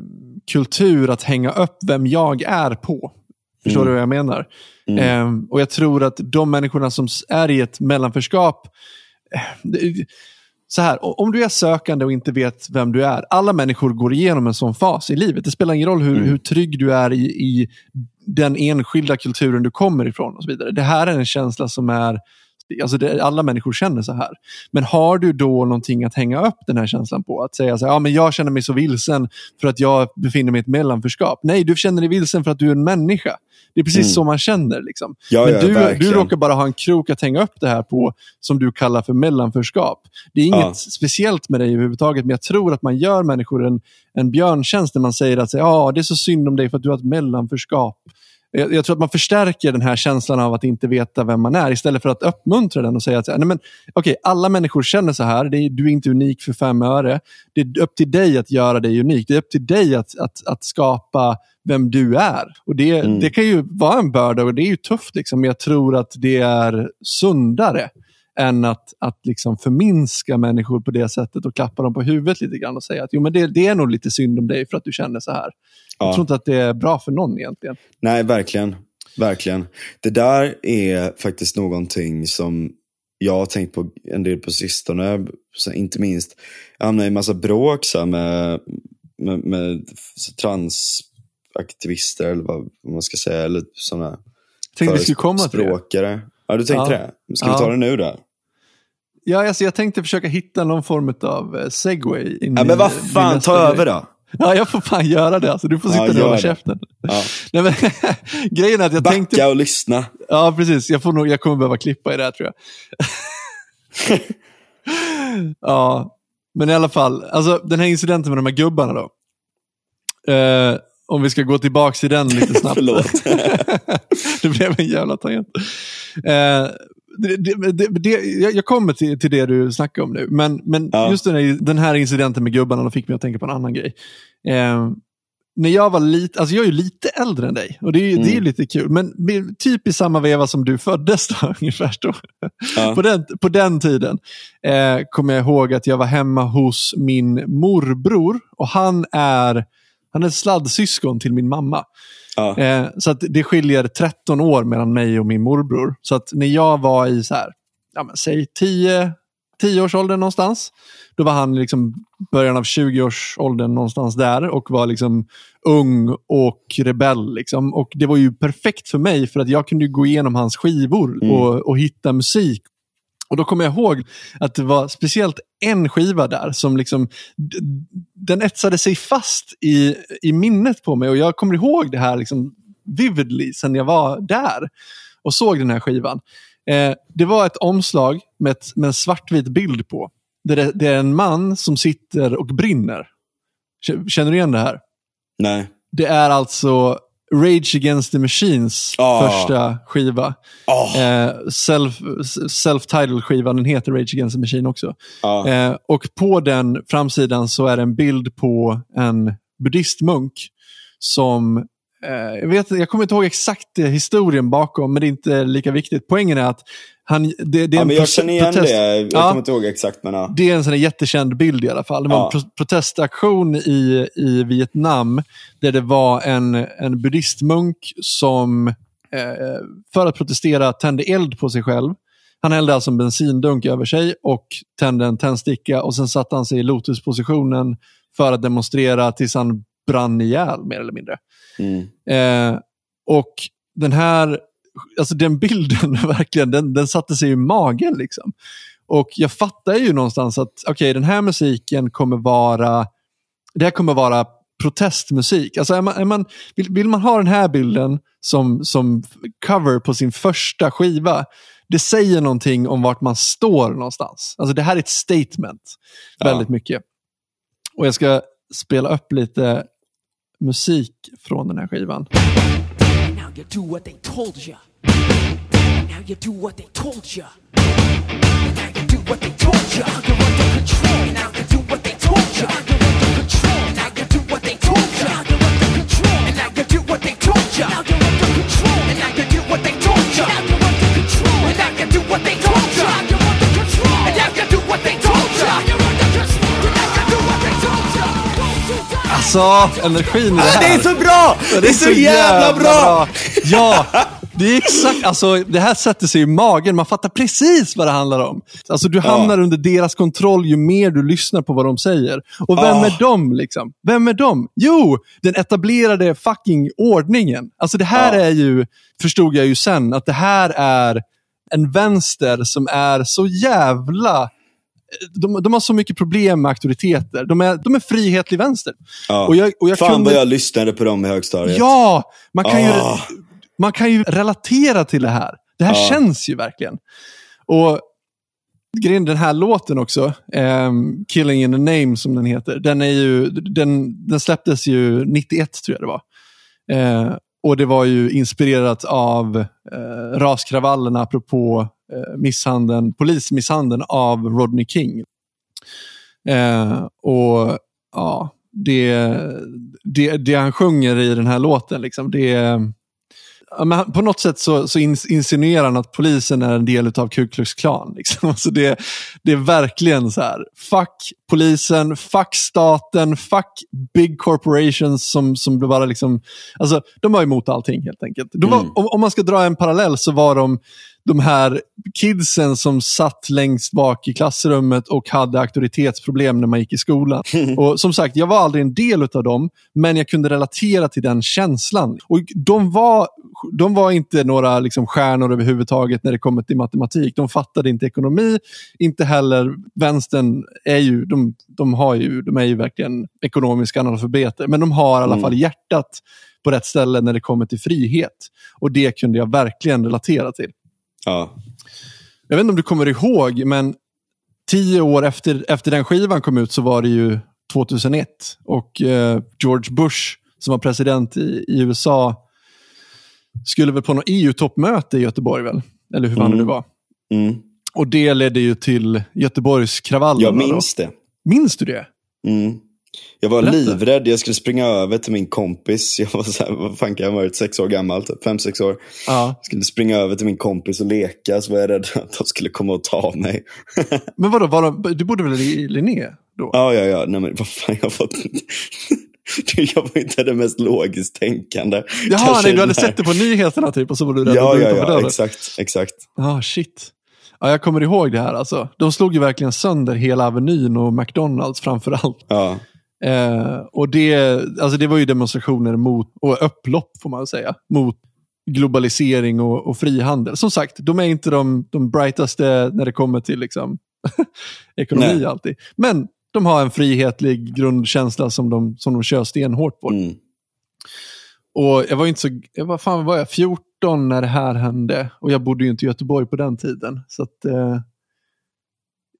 kultur att hänga upp vem jag är på. Förstår Mm. du vad jag menar? Mm. Ehm, och Jag tror att de människorna som är i ett mellanförskap eh, så här, om du är sökande och inte vet vem du är. Alla människor går igenom en sån fas i livet. Det spelar ingen roll hur, Mm. hur trygg du är i, i den enskilda kulturen du kommer ifrån. och så vidare. Det här är en känsla som är Alltså det, alla människor känner så här. Men har du då någonting att hänga upp den här känslan på? Att säga så här, ja, men jag känner mig så vilsen för att jag befinner mig i ett mellanförskap. Nej, du känner dig vilsen för att du är en människa. Det är precis Mm. så man känner. Liksom. Ja, Men ja, du, du råkar bara ha en krok att hänga upp det här på som du kallar för mellanförskap. Det är inget Ja. speciellt med dig överhuvudtaget, men jag tror att man gör människor en, en björntjänst när man säger att ja, det är så synd om dig för att du har ett mellanförskap. Jag, jag tror att man förstärker den här känslan av att inte veta vem man är istället för att uppmuntra den och säga att nej men, okej, alla människor känner så här. Det är, du är inte unik för fem öre. Det är upp till dig att göra dig unik. Det är upp till dig att, att, att skapa vem du är. Och det, Mm. det kan ju vara en börda och det är ju tufft. Liksom. Men jag tror att det är sundare än att, att liksom förminska människor på det sättet och klappa dem på huvudet lite grann och säga att jo, men det, det är nog lite synd om dig för att du känner så här. Jag Ja. tror inte att det är bra för någon egentligen. Nej, verkligen. Verkligen. Det där är faktiskt någonting som jag har tänkt på en del på sistone. Så inte minst, jag hamnade i en massa bråk så med, med, med transaktivister eller vad man ska säga. Eller sådana Jag tänkte vi skulle komma till det. Ja, du tänkte Ja. det? Ska vi ta det nu då? Ja, alltså, jag tänkte försöka hitta någon form av eh, segway. In Ja, men vad fan, ta grej. över då. Ja, jag får fan göra det. Alltså, du får sitta Ja, där och hålla käften. Ja. Nej, men, grejen är att jag Backa tänkte... och lyssna. Ja, precis. Jag, får nog, jag kommer behöva klippa i det här tror jag. ja, men i alla fall. Alltså, den här incidenten med de här gubbarna då. Eh, om vi ska gå tillbaka till den lite snabbt. Förlåt. det blev en jävla tangent. Eh, det, det, det, jag kommer till, till det du snackar om nu, men, men Ja. just den här, den här incidenten med gubbarna fick mig att tänka på en annan grej. Eh, när jag var lite, alltså jag är ju lite äldre än dig och det är, ju- det är Mm. lite kul, men typ i samma veva som du föddes då, ungefär då. Ja. På, den, på den tiden eh, kommer jag ihåg att jag var hemma hos min morbror och han är, han är sladdsyskon till min mamma. Ja. Eh, så att det skiljer 13 år mellan mig och min morbror. Så att när jag var i så här, ja, men, säg 10, 10-årsåldern någonstans, då var han liksom början av 20-årsåldern någonstans där och var liksom ung och rebell. Liksom. Och Det var ju perfekt för mig för att jag kunde gå igenom hans skivor Mm. och, och hitta musik och Då kommer jag ihåg att det var speciellt en skiva där som liksom, den etsade sig fast i, i minnet på mig. Och Jag kommer ihåg det här liksom vividly sen jag var där och såg den här skivan. Eh, det var ett omslag med, ett, med en svartvit bild på. Det är, det är en man som sitter och brinner. Känner du igen det här? Nej. Det är alltså Rage Against the Machines Ah. första skiva. Åh, Eh, self, self-titled skivan, den heter Rage Against the Machine också. ja. Eh, och på den framsidan så är det en bild på en buddhistmunk som, jag, vet, jag kommer inte ihåg exakt eh, historien bakom, men det är inte lika viktigt. Poängen är att han, det, det är ja, en men jag känner igen protest. det. Jag Ja. kommer inte ihåg exakt, men ja. Det är en sån jättekänd bild i alla fall. Det var Ja. en pro- protestaktion i, i Vietnam där det var en, en buddhistmunk som eh, för att protestera tände eld på sig själv. Han hällde alltså en bensindunk över sig och tände en tändsticka och sen satte han sig i lotuspositionen för att demonstrera tills han brann ihjäl mer eller mindre. Mm. Eh, och den här, alltså den bilden verkligen, den, den satte sig i magen liksom. Och jag fattar ju någonstans att okej, den här musiken kommer vara, det här kommer vara protestmusik. Alltså är man, är man, vill, vill man ha den här bilden som, som cover på sin första skiva, det säger någonting om vart man står någonstans. Alltså det här är ett statement, Ja. väldigt mycket. Och jag ska spela upp lite musik från den här skivan. Now you do what they told you. Now you do what they told you. Now you do what they told you. Now you're under control. Now you do what they told you. Now you're under control. Now you do what they told you. Now you're under control. And now you do what they told you. Now you're under control. And now you do what they told you. Now you're under control. And now you do what they told you. Alltså, energin i det här. Det är så bra! Ja, Det är så jävla bra! Ja, det är exakt, alltså det här sätter sig i magen. Man fattar precis vad det handlar om. Alltså du hamnar under deras kontroll ju mer du lyssnar på vad de säger. Och vem Ah. är de liksom? Vem är de? Jo, den etablerade fucking ordningen. Alltså det här Ja. är ju, förstod jag ju sen, att det här är en vänster som är så jävla de, de har så mycket problem med auktoriteter. De är, de är frihetlig vänster. Ja. Och jag, och jag Fan kunde... vad jag lyssnade på dem i högstadiet. Ja, man kan, ju, Ah. man kan ju relatera till det här. Det här Ja. känns ju verkligen. Och grejen, den här låten också, ehm, Killing in the name som den heter, den, är ju, den, den släpptes ju 91 tror jag det var. Eh, och det var ju inspirerat av eh, raskravallerna apropå misshandeln, polismisshandeln av Rodney King. Eh, och ja, det, det, det han sjunger i den här låten, liksom, det ja, på något sätt så, så ins- insinuerar han att polisen är en del av Ku Klux Klan. Liksom. Alltså det, det är verkligen så här, fuck polisen, fuck staten, fuck big corporations som, som bara liksom, alltså de var emot allting helt enkelt. Var, Mm. om, om man ska dra en parallell så var de de här kidsen som satt längst bak i klassrummet och hade auktoritetsproblem när man gick i skolan. Och som sagt, jag var aldrig en del av dem, men jag kunde relatera till den känslan. Och de var, de var inte några liksom, stjärnor överhuvudtaget när det kommer till matematik. De fattade inte ekonomi, inte heller vänstern är ju, de, de, har ju, de är ju verkligen ekonomiska analfabeter, men de har i alla Mm. fall hjärtat på rätt ställe när det kommer till frihet. Och det kunde jag verkligen relatera till. Ja. Jag vet inte om du kommer ihåg, men tio år efter, efter den skivan kom ut så var det ju 2001. Och eh, George Bush, som var president i, i USA, skulle väl på något EU-toppmöte i Göteborg, väl? Eller hur fan Mm. det var. Mm. Och det ledde ju till Göteborgskravallerna. Jag då. minns det. Minns du det? Mm. Jag var Berätta. livrädd. Jag skulle springa över till min kompis. Jag var så här, vad fan kan jag ha varit? Sex år gammal, typ. fem, sex år. Ja. Jag skulle springa över till min kompis och leka. Så var jag rädd att de skulle komma och ta mig. Men vadå, var de, du bodde väl i Linné då? Ja, ja, ja. Nej, men vad fan, jag var... jag var inte det mest logiskt tänkande. Jaha, Kanske nej, du hade den sett det på nyheterna typ och så var du rädd Ja, ja, ja. dörren. Exakt, exakt. Ah, shit. Ja, jag kommer ihåg det här. Alltså. De slog ju verkligen sönder hela Avenyn och McDonalds framför allt. Ja. Eh, och det, alltså det var ju demonstrationer mot, och upplopp får man säga, mot globalisering och, och frihandel. Som sagt, de är inte de, de brightaste när det kommer till liksom, ekonomi Nej. alltid. Men de har en frihetlig grundkänsla som de, som de kör stenhårt på. Mm. Och jag var inte så, jag var, fan var jag, 14 14 när det här hände och jag bodde ju inte i Göteborg på den tiden. Så att, eh,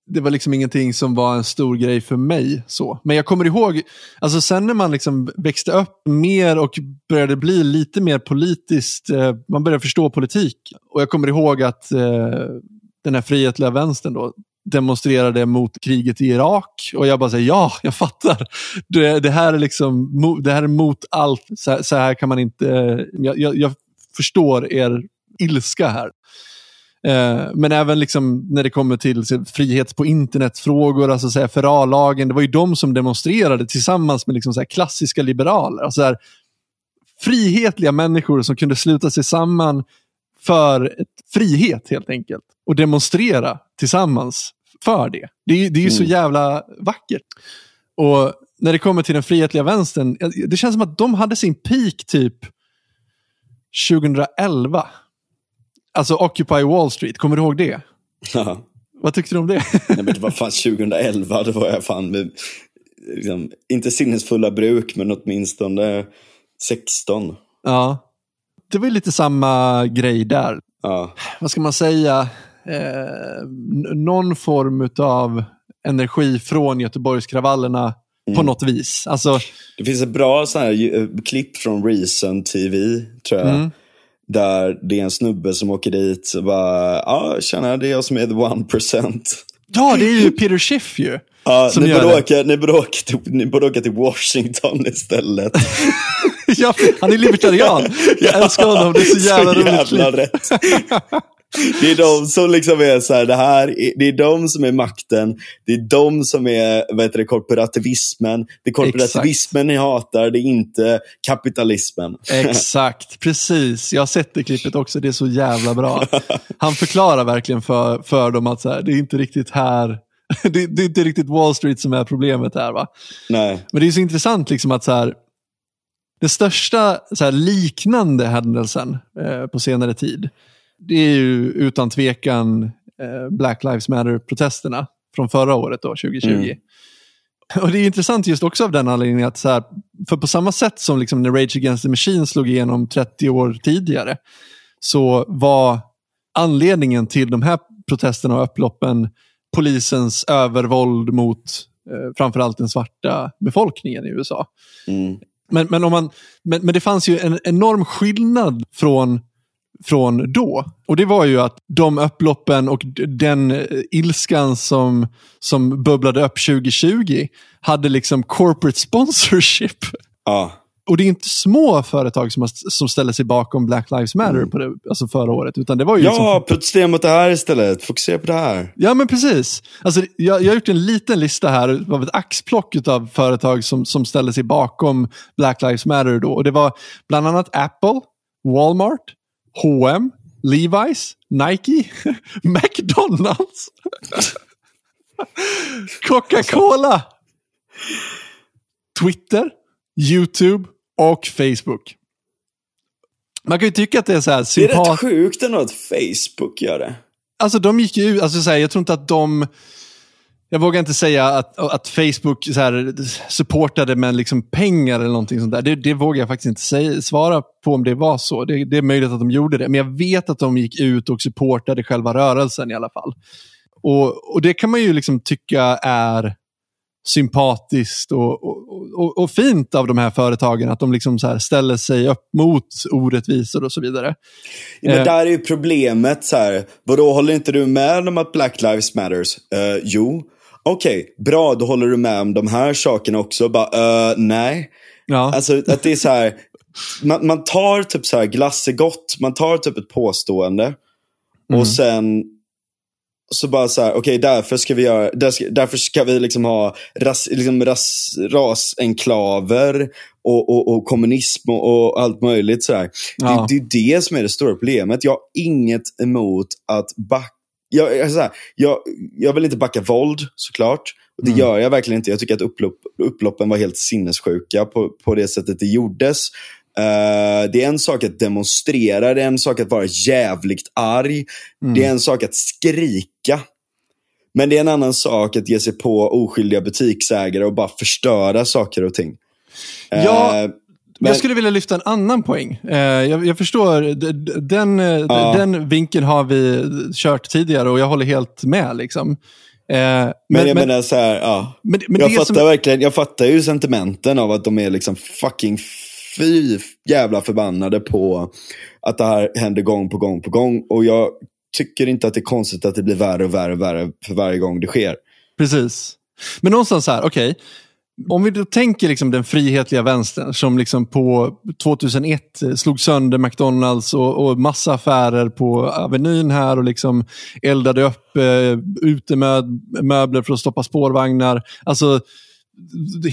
det var liksom ingenting som var en stor grej för mig. så. Men jag kommer ihåg, alltså sen när man liksom växte upp mer och började bli lite mer politiskt, eh, man började förstå politik. Och jag kommer ihåg att eh, den här frihetliga vänstern då, demonstrerade mot kriget i Irak. Och jag bara säger ja, jag fattar. Det, det, här är liksom, det här är mot allt. Så, här- så här kan man inte... Eh, jag, jag, jag förstår er ilska här. Eh, men även liksom när det kommer till så, frihet på internetfrågor, alltså så här, FRA-lagen, det var ju de som demonstrerade tillsammans med liksom, så här, klassiska liberaler. Alltså, så här, frihetliga människor som kunde sluta sig samman för frihet helt enkelt. Och demonstrera tillsammans för det. Det är, det är ju så Mm. jävla vackert. Och när det kommer till den frihetliga vänstern, det känns som att de hade sin peak typ 2011. Alltså Occupy Wall Street, kommer du ihåg det? Ja. Vad tyckte du om det? Nej, men det var fan 2011, då var jag fan med, liksom, inte sinnesfulla bruk, men åtminstone 16. ja. Det var ju lite samma grej där. Ja, Vad ska man säga? Eh, någon form av energi från Göteborgskravallerna på något vis. Alltså, det finns ett bra så här, eh, klipp från Reason TV, tror jag. Mm. Där det är en snubbe som åker dit och bara, ja, tjena, det är jag som är the one percent. ja, det är ju Peter Schiff ju. Ja, Som ni, gör borde åka, ni, borde åka till, ni borde åka till Washington istället. ja, han är libertarian. Jag älskar honom, det är så jävla roligt. jävla klipp. rätt. Det är de som liksom är så här, det här, är- det är de som är makten, det är de som är vad heter det, korporativismen. Det är korporativismen ni hatar, det är inte kapitalismen. Exakt, precis. Jag har sett det klippet också, det är så jävla bra. Han förklarar verkligen för, för dem att så här, det är inte riktigt här, det, det är inte riktigt Wall Street som är problemet här. Va? Nej. Men det är så intressant liksom att så här, den största så här, liknande händelsen eh, på senare tid, det är ju utan tvekan eh, Black Lives Matter-protesterna från förra året, då, 2020. Mm. Och Det är intressant just också av den anledningen att, så här, för på samma sätt som liksom när Rage Against the Machine slog igenom 30 år tidigare, så var anledningen till de här protesterna och upploppen polisens övervåld mot eh, framförallt den svarta befolkningen i USA. Mm. Men, men, om man, men, men det fanns ju en enorm skillnad från, från då. Och det var ju att de upploppen och den eh, ilskan som, som bubblade upp 2020 hade liksom corporate sponsorship. Ja. Och det är inte små företag som, som ställer sig bakom Black Lives Matter på det, alltså förra året. Utan det var ju liksom ja, protestera mot det här istället. Fokusera på det här. Ja, men precis. Alltså, jag, jag har gjort en liten lista här av ett axplock av företag som, som ställer sig bakom Black Lives Matter. Då. Och det var bland annat Apple, Walmart, H&M, Levi's, Nike, McDonalds, Coca-Cola, Twitter, YouTube och Facebook. Man kan ju tycka att det är så här Det är rätt sjukt ändå att Facebook gör det. Alltså de gick ju ut, alltså, så här, jag tror inte att de... Jag vågar inte säga att, att Facebook så här, supportade med liksom pengar eller någonting sånt där. Det, det vågar jag faktiskt inte säga, svara på om det var så. Det, det är möjligt att de gjorde det. Men jag vet att de gick ut och supportade själva rörelsen i alla fall. Och, och det kan man ju liksom tycka är sympatiskt och, och, och, och fint av de här företagen. Att de liksom så ställer sig upp mot orättvisor och så vidare. Ja, men Eh. där är ju problemet så här. Vadå, håller inte du med om att Black Lives Matters? Eh, jo. Okej, bra, då håller du med om de här sakerna också. Bara, eh, nej. Ja. Alltså att det är så här. Man, man tar typ så här glassegott, man tar typ ett påstående. Och sen så bara så här, okej därför ska vi göra, där ska, därför ska vi liksom ha ras, liksom ras, rasenklaver och, och, och kommunism och, och allt möjligt så här. Ja. Det, det är det som är det stora problemet. Jag har inget emot att backa, jag, jag, så här, jag, jag vill inte backa våld såklart. Och det gör jag verkligen inte. Jag tycker att upplopp, upploppen var helt sinnessjuka på, på det sättet det gjordes. Eh, det är en sak att demonstrera, det är en sak att vara jävligt arg. Det är en sak att skrika. Men det är en annan sak att ge sig på oskyldiga butiksägare och bara förstöra saker och ting. Ja. Eh, Men- Jag skulle vilja lyfta en annan poäng. Eh, jag, jag förstår, den, eh, Ja. den vinkeln har vi kört tidigare och jag håller helt med. Liksom. Eh, men, Men, jag men- menar så här, ja. men- men jag fattar som- verkligen, jag fattar ju sentimenten av att de är liksom fucking fy jävla förbannade på att det här händer gång på gång på gång. Och jag tycker inte att det är konstigt att det blir värre och värre och värre för varje gång det sker. Precis. Men någonstans så här, okej. Om vi då tänker liksom den frihetliga vänstern som liksom på 2001 slog sönder McDonalds och, och massa affärer på Avenyn här och liksom eldade upp eh, utemöbler för att stoppa spårvagnar. Alltså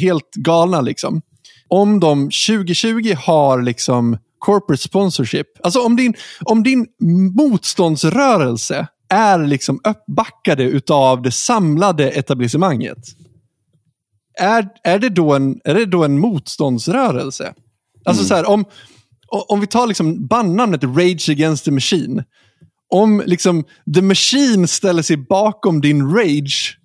helt galna liksom. Om de 2020 har liksom corporate sponsorship, alltså om din, om din motståndsrörelse är liksom uppbackade utav det samlade etablissemanget. Är, är, det då en, är det då en motståndsrörelse? Alltså så här, om, om vi tar liksom bandnamnet Rage Against the Machine. Om liksom The Machine ställer sig bakom din rage.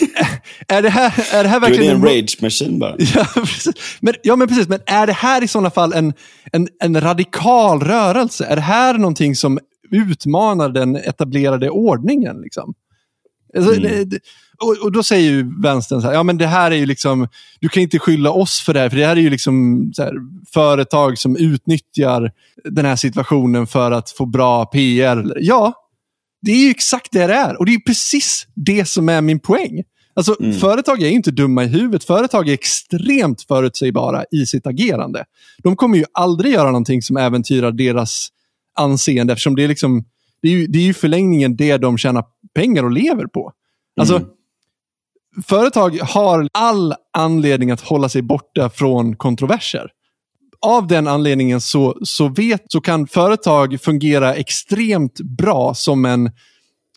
Är det här, är det här Du, verkligen är en mo- rage machine bara. Ja, precis. Men, ja, men precis. Men är det här i sådana fall en, en, en radikal rörelse? Är det här någonting som utmanar den etablerade ordningen? Liksom? Alltså, det- det- och, och Då säger ju vänstern så här, ja men det här är ju liksom, du kan inte skylla oss för det här, för det här är ju liksom här, företag som utnyttjar den här situationen för att få bra PR. Ja, det är ju exakt det det är. Och det är precis det som är min poäng. Alltså, Företag är ju inte dumma i huvudet. Företag är extremt förutsägbara i sitt agerande. De kommer ju aldrig göra någonting som äventyrar deras anseende eftersom det är, liksom, det är, ju, det är ju förlängningen det de tjänar pengar och lever på. Alltså, Företag har all anledning att hålla sig borta från kontroverser av den anledningen så, så, vet, så kan företag fungera extremt bra som en,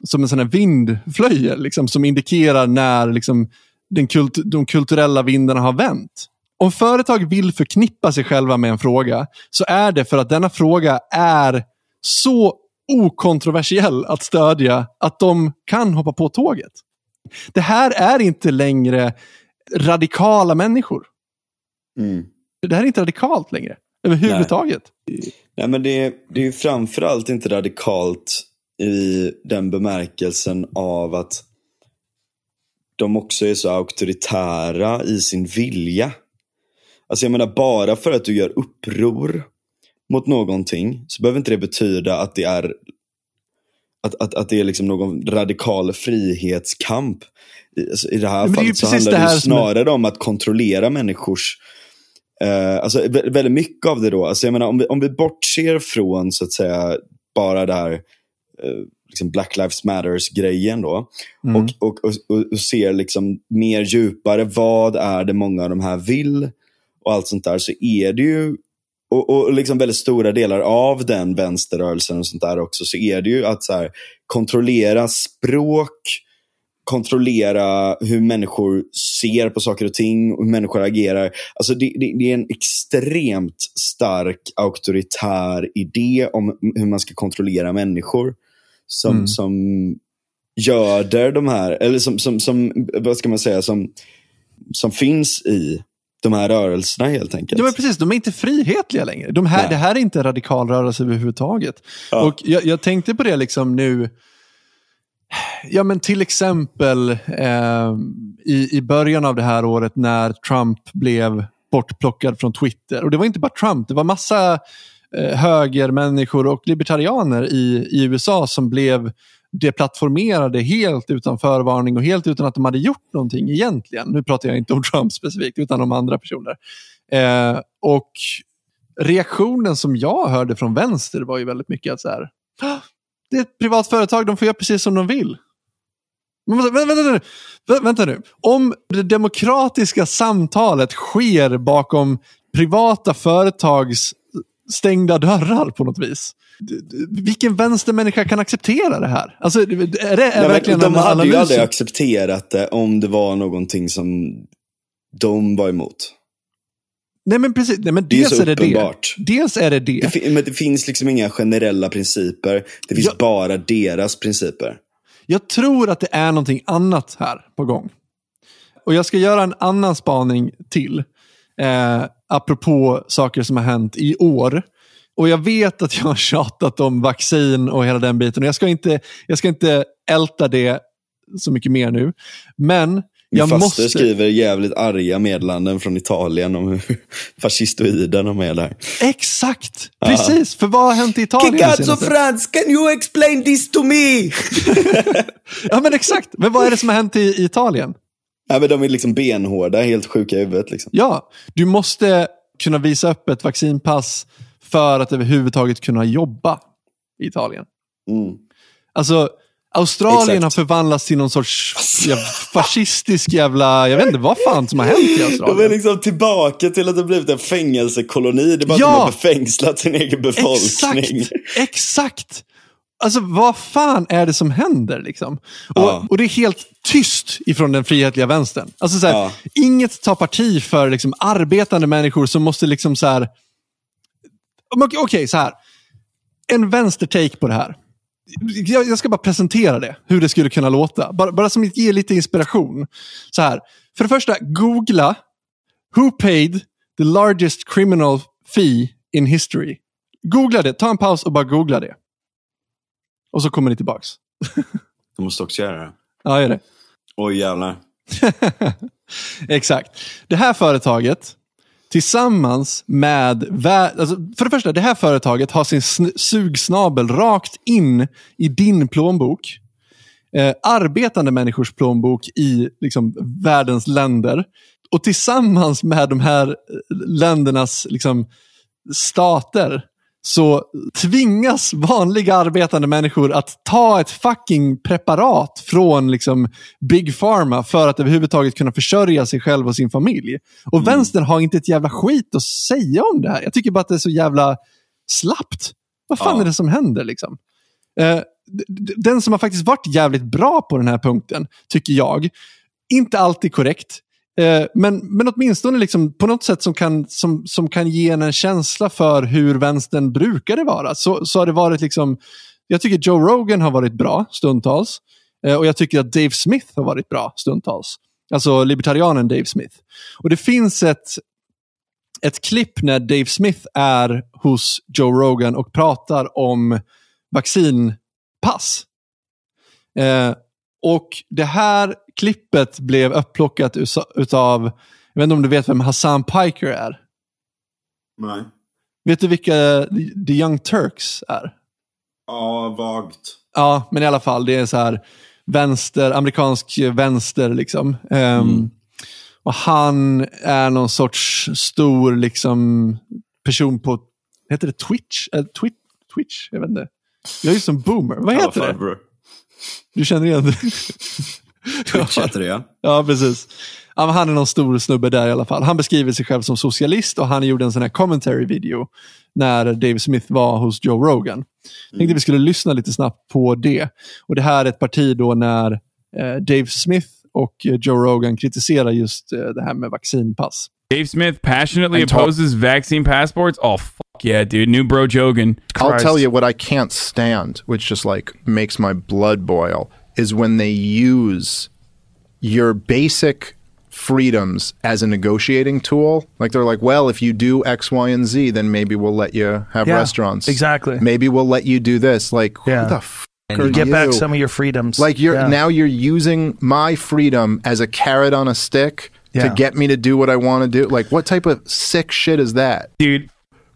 som en sån här vindflöjel liksom, som indikerar när liksom, den kult, de kulturella vindarna har vänt. Om företag vill förknippa sig själva med en fråga så är det för att denna fråga är så okontroversiell att stödja att de kan hoppa på tåget. Det här är inte längre radikala människor. Mm. Det här är inte radikalt längre. Överhuvudtaget. Nej, men det, det är ju framförallt inte radikalt i den bemärkelsen av att de också är så auktoritära i sin vilja. Alltså jag menar, bara för att du gör uppror mot någonting så behöver inte det betyda att det är att, att, att det är liksom någon radikal frihetskamp. I, alltså, i det här men det fallet så handlar det det, som är- snarare om att kontrollera människors Eh, alltså, vä- väldigt mycket av det då, alltså, jag menar, om, vi, om vi bortser från så att säga bara det här eh, liksom Black Lives Matters-grejen då Mm. och, och, och, och ser liksom mer djupare, vad är det många av de här vill och allt sånt där, så är det ju och, och liksom väldigt stora delar av den vänsterrörelsen och sånt där också, så är det ju att så här, kontrollera språk, kontrollera hur människor ser på saker och ting och hur människor agerar. Alltså det, det, det är en extremt stark auktoritär idé om hur man ska kontrollera människor. Som, Mm. som göder de här, eller som, som, som, vad ska man säga, som, som finns i de här rörelserna helt enkelt. Ja, men precis. De är inte frihetliga längre. De här, Nej. det här är inte en radikal rörelse överhuvudtaget. Ja. Och jag, jag tänkte på det liksom nu. Ja, men till exempel eh, i, i början av det här året när Trump blev bortplockad från Twitter. Och det var inte bara Trump, det var massa eh, högermänniskor och libertarianer i, i USA som blev deplattformerade helt utan förvarning och helt utan att de hade gjort någonting egentligen. Nu pratar jag inte om Trump specifikt, utan om andra personer. Eh, och reaktionen som jag hörde från vänster var ju väldigt mycket att så här, det är ett privat företag, de får göra precis som de vill. Men vänta, vänta, vänta, nu. Vänta nu. Om det demokratiska samtalet sker bakom privata företags stängda dörrar på något vis. Vilken vänstermänniska kan acceptera det här? Alltså, är det är Nej, verkligen de hade ju analys? aldrig accepterat det om det var någonting som de var emot. Nej, men precis. Nej, men Det är dels så är det det. uppenbart. Dels är det det. Det, men det finns liksom inga generella principer. Det finns Ja. bara deras principer. Jag tror att det är någonting annat här på gång. Och jag ska göra en annan spaning till. Eh, apropå saker som har hänt i år. Och jag vet att jag har tjatat om vaccin och hela den biten. Och jag ska inte, jag ska inte älta det så mycket mer nu. Men Min jag faster måste... skriver jävligt arga meddelanden från Italien om hur fascistoiden de är där. Exakt! Precis, för vad har hänt i Italien? det senaste? Frans, can you explain this to me? Ja men exakt, men vad är det som har hänt i, i Italien? ja, men de är liksom benhårda, helt sjuka i huvudet. Liksom. Ja, du måste kunna visa upp ett vaccinpass för att överhuvudtaget kunna jobba i Italien. Mm. Alltså, Australien Exakt. har förvandlats till någon sorts jävla fascistisk jävla... Jag vet inte vad fan som har hänt i De är Australien. liksom tillbaka till att det blivit en fängelsekoloni. Det är bara Ja. att de har befängslat sin egen befolkning. Exakt! Exakt! Alltså vad fan är det som händer liksom? Och, Ja. och det är helt tyst ifrån den frihetliga vänstern. Alltså så här, Ja. Inget tar parti för liksom, arbetande människor som måste liksom så här... Okej, Okej, så här. En vänster-take på det här. Jag, jag ska bara presentera det, hur det skulle kunna låta. Bara, bara som att ge lite inspiration. Så här. För det första, googla Who paid the largest criminal fee in history? Googla det, ta en paus och bara googla det. Och så kommer ni tillbaks. De måste också göra det. Ja, gör det. Oj jävlar. Exakt. Det här företaget tillsammans med... Alltså, för det första, det här företaget har sin sugsnabel rakt in i din plånbok. Eh, arbetande människors plånbok i liksom, världens länder. Och tillsammans med de här eh, ländernas liksom, stater så tvingas vanliga arbetande människor att ta ett fucking preparat från liksom Big Pharma för att överhuvudtaget kunna försörja sig själv och sin familj. Och vänstern har inte ett jävla skit att säga om det här. Jag tycker bara att det är så jävla slappt. Vad fan Ja. är det som händer liksom? Eh, den som har faktiskt varit jävligt bra på den här punkten, tycker jag, inte alltid korrekt, Eh, men, men åtminstone liksom på något sätt som kan, som, som kan ge en en känsla för hur vänstern brukade vara. Så, så har det varit liksom, jag tycker Joe Rogan har varit bra stundtals. Eh, och jag tycker att Dave Smith har varit bra stundtals. Alltså libertarianen Dave Smith. Och det finns ett, ett klipp när Dave Smith är hos Joe Rogan och pratar om vaccinpass. Eh, och det här klippet blev upplockat utav, jag vet inte om du vet vem Hassan Piker är? Nej. Vet du vilka The Young Turks är? Ja, vagt. Ja, men i alla fall, det är så här vänster, amerikansk vänster liksom. Ehm, Och han är någon sorts stor liksom person på, heter det Twitch? Äh, Twitch? Twitch? Jag vet inte. Jag är ju som boomer. Vad heter det? Du känner igen det? Twitch heter det ja. Ja, precis. Han är någon stor snubbe där i alla fall. Han beskriver sig själv som socialist och han gjorde en sån här commentary video när Dave Smith var hos Joe Rogan. Jag tänkte vi skulle lyssna lite snabbt på det. Och Det här är ett parti då när eh, Dave Smith och eh, Joe Rogan kritiserar just eh, det här med vaccinpass. Dave Smith passionately And opposes vaccine passports. Oh fuck yeah, dude! New bro Jogan. I'll tell you what I can't stand, which just like makes my blood boil, is when they use your basic freedoms as a negotiating tool. Like they're like, well, if you do X, Y, and Z, then maybe we'll let you have Yeah, restaurants. exactly. Maybe we'll let you do this. Like, Yeah. who the f- And you get back some of your freedoms. Like you're Yeah. now you're using my freedom as a carrot on a stick Yeah. to get me to do what I want to do. Like what type of sick shit is that? dude.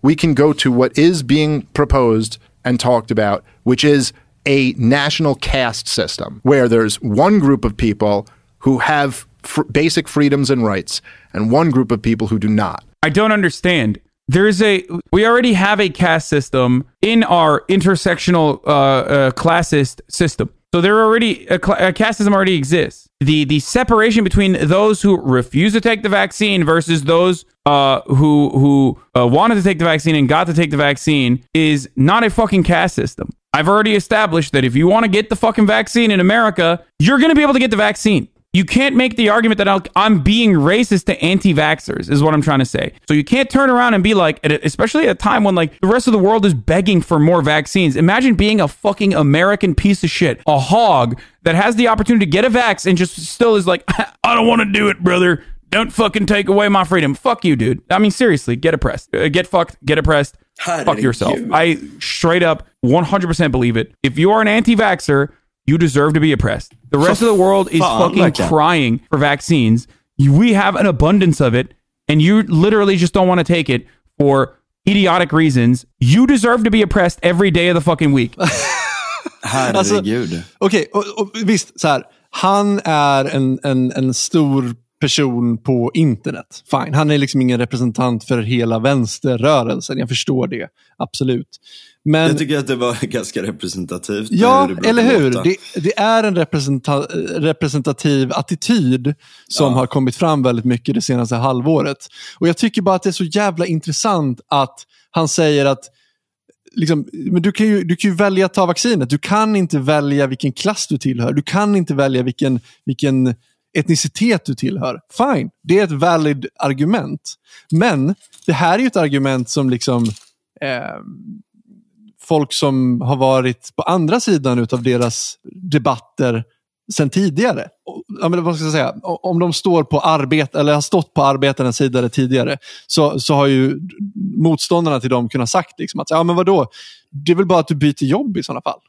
we can go to what is being proposed and talked about, which is a national caste system where there's one group of people who have fr- basic freedoms and rights and one group of people who do not. I don't understand. There's a we already have a caste system in our intersectional uh, uh, classist system. So there already a, a caste system already exists. The the separation between those who refuse to take the vaccine versus those uh, who who uh, wanted to take the vaccine and got to take the vaccine is not a fucking caste system. I've already established that if you want to get the fucking vaccine in America, you're going to be able to get the vaccine. You can't make the argument that I'll, I'm being racist to anti-vaxxers is what I'm trying to say. So you can't turn around and be like, especially at a time when like the rest of the world is begging for more vaccines. Imagine being a fucking American piece of shit, a hog that has the opportunity to get a vax and just still is like, I don't want to do it, brother. Don't fucking take away my freedom. Fuck you, dude. I mean, seriously, get oppressed. Uh, get fucked. Get oppressed. Fuck Herregud. yourself. I straight up 100% believe it. If you are an anti-vaxxer, you deserve to be oppressed. The rest of the world is Fan, fucking verkligen. crying for vaccines. We have an abundance of it, and you literally just don't want to take it for idiotic reasons. You deserve to be oppressed every day of the fucking week. Herregud. Okej, och, och visst, så här. Han är en, en, en stor person på internet. Fine. Han är liksom ingen representant för hela vänsterrörelsen. Jag förstår det. Absolut. Men, jag tycker att det var ganska representativt. ja, hur eller hur? Det, det är en representa representativ attityd som Ja. har kommit fram väldigt mycket det senaste halvåret. Och Jag tycker bara att det är så jävla intressant att han säger att liksom, men du, kan ju, du kan ju välja att ta vaccinet. Du kan inte välja vilken klass du tillhör. Du kan inte välja vilken, vilken etnicitet du tillhör. Fine, det är ett valid argument. Men det här är ju ett argument som liksom eh, folk som har varit på andra sidan utav deras debatter sen tidigare. Och, ja, men vad ska jag säga? Om de står på arbete, eller har stått på arbetarens sida tidigare så, så har ju motståndarna till dem kunnat sagt liksom att ja, men vadå? det är väl bara att du byter jobb i sådana fall.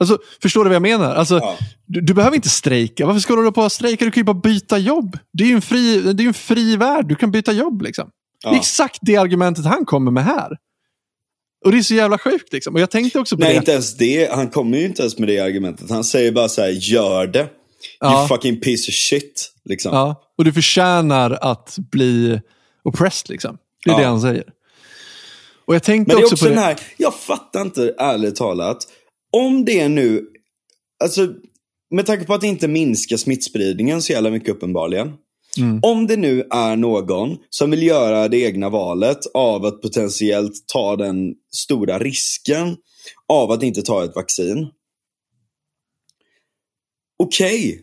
Alltså, förstår du vad jag menar? Alltså, Ja. du, du behöver inte strejka. Varför ska du hålla på att strejka? Du kan ju bara byta jobb. Det är ju en fri, det är en fri värld. Du kan byta jobb. Liksom. Det är Ja. exakt det argumentet han kommer med här. Och det är så jävla sjukt. Liksom. Och jag tänkte också på Nej, det. inte ens det. Han kommer ju inte ens med det argumentet. Han säger bara så här, gör det. Ja. You fucking piece of shit. Liksom. Ja, och du förtjänar att bli oppressed. Liksom. Det är Ja. det han säger. Och jag tänkte Men det är också, också på den här, jag fattar inte ärligt talat. Om det nu, alltså med tanke på att det inte minskar smittspridningen så jävla mycket uppenbarligen. Mm. Om det nu är någon som vill göra det egna valet av att potentiellt ta den stora risken av att inte ta ett vaccin. Okej,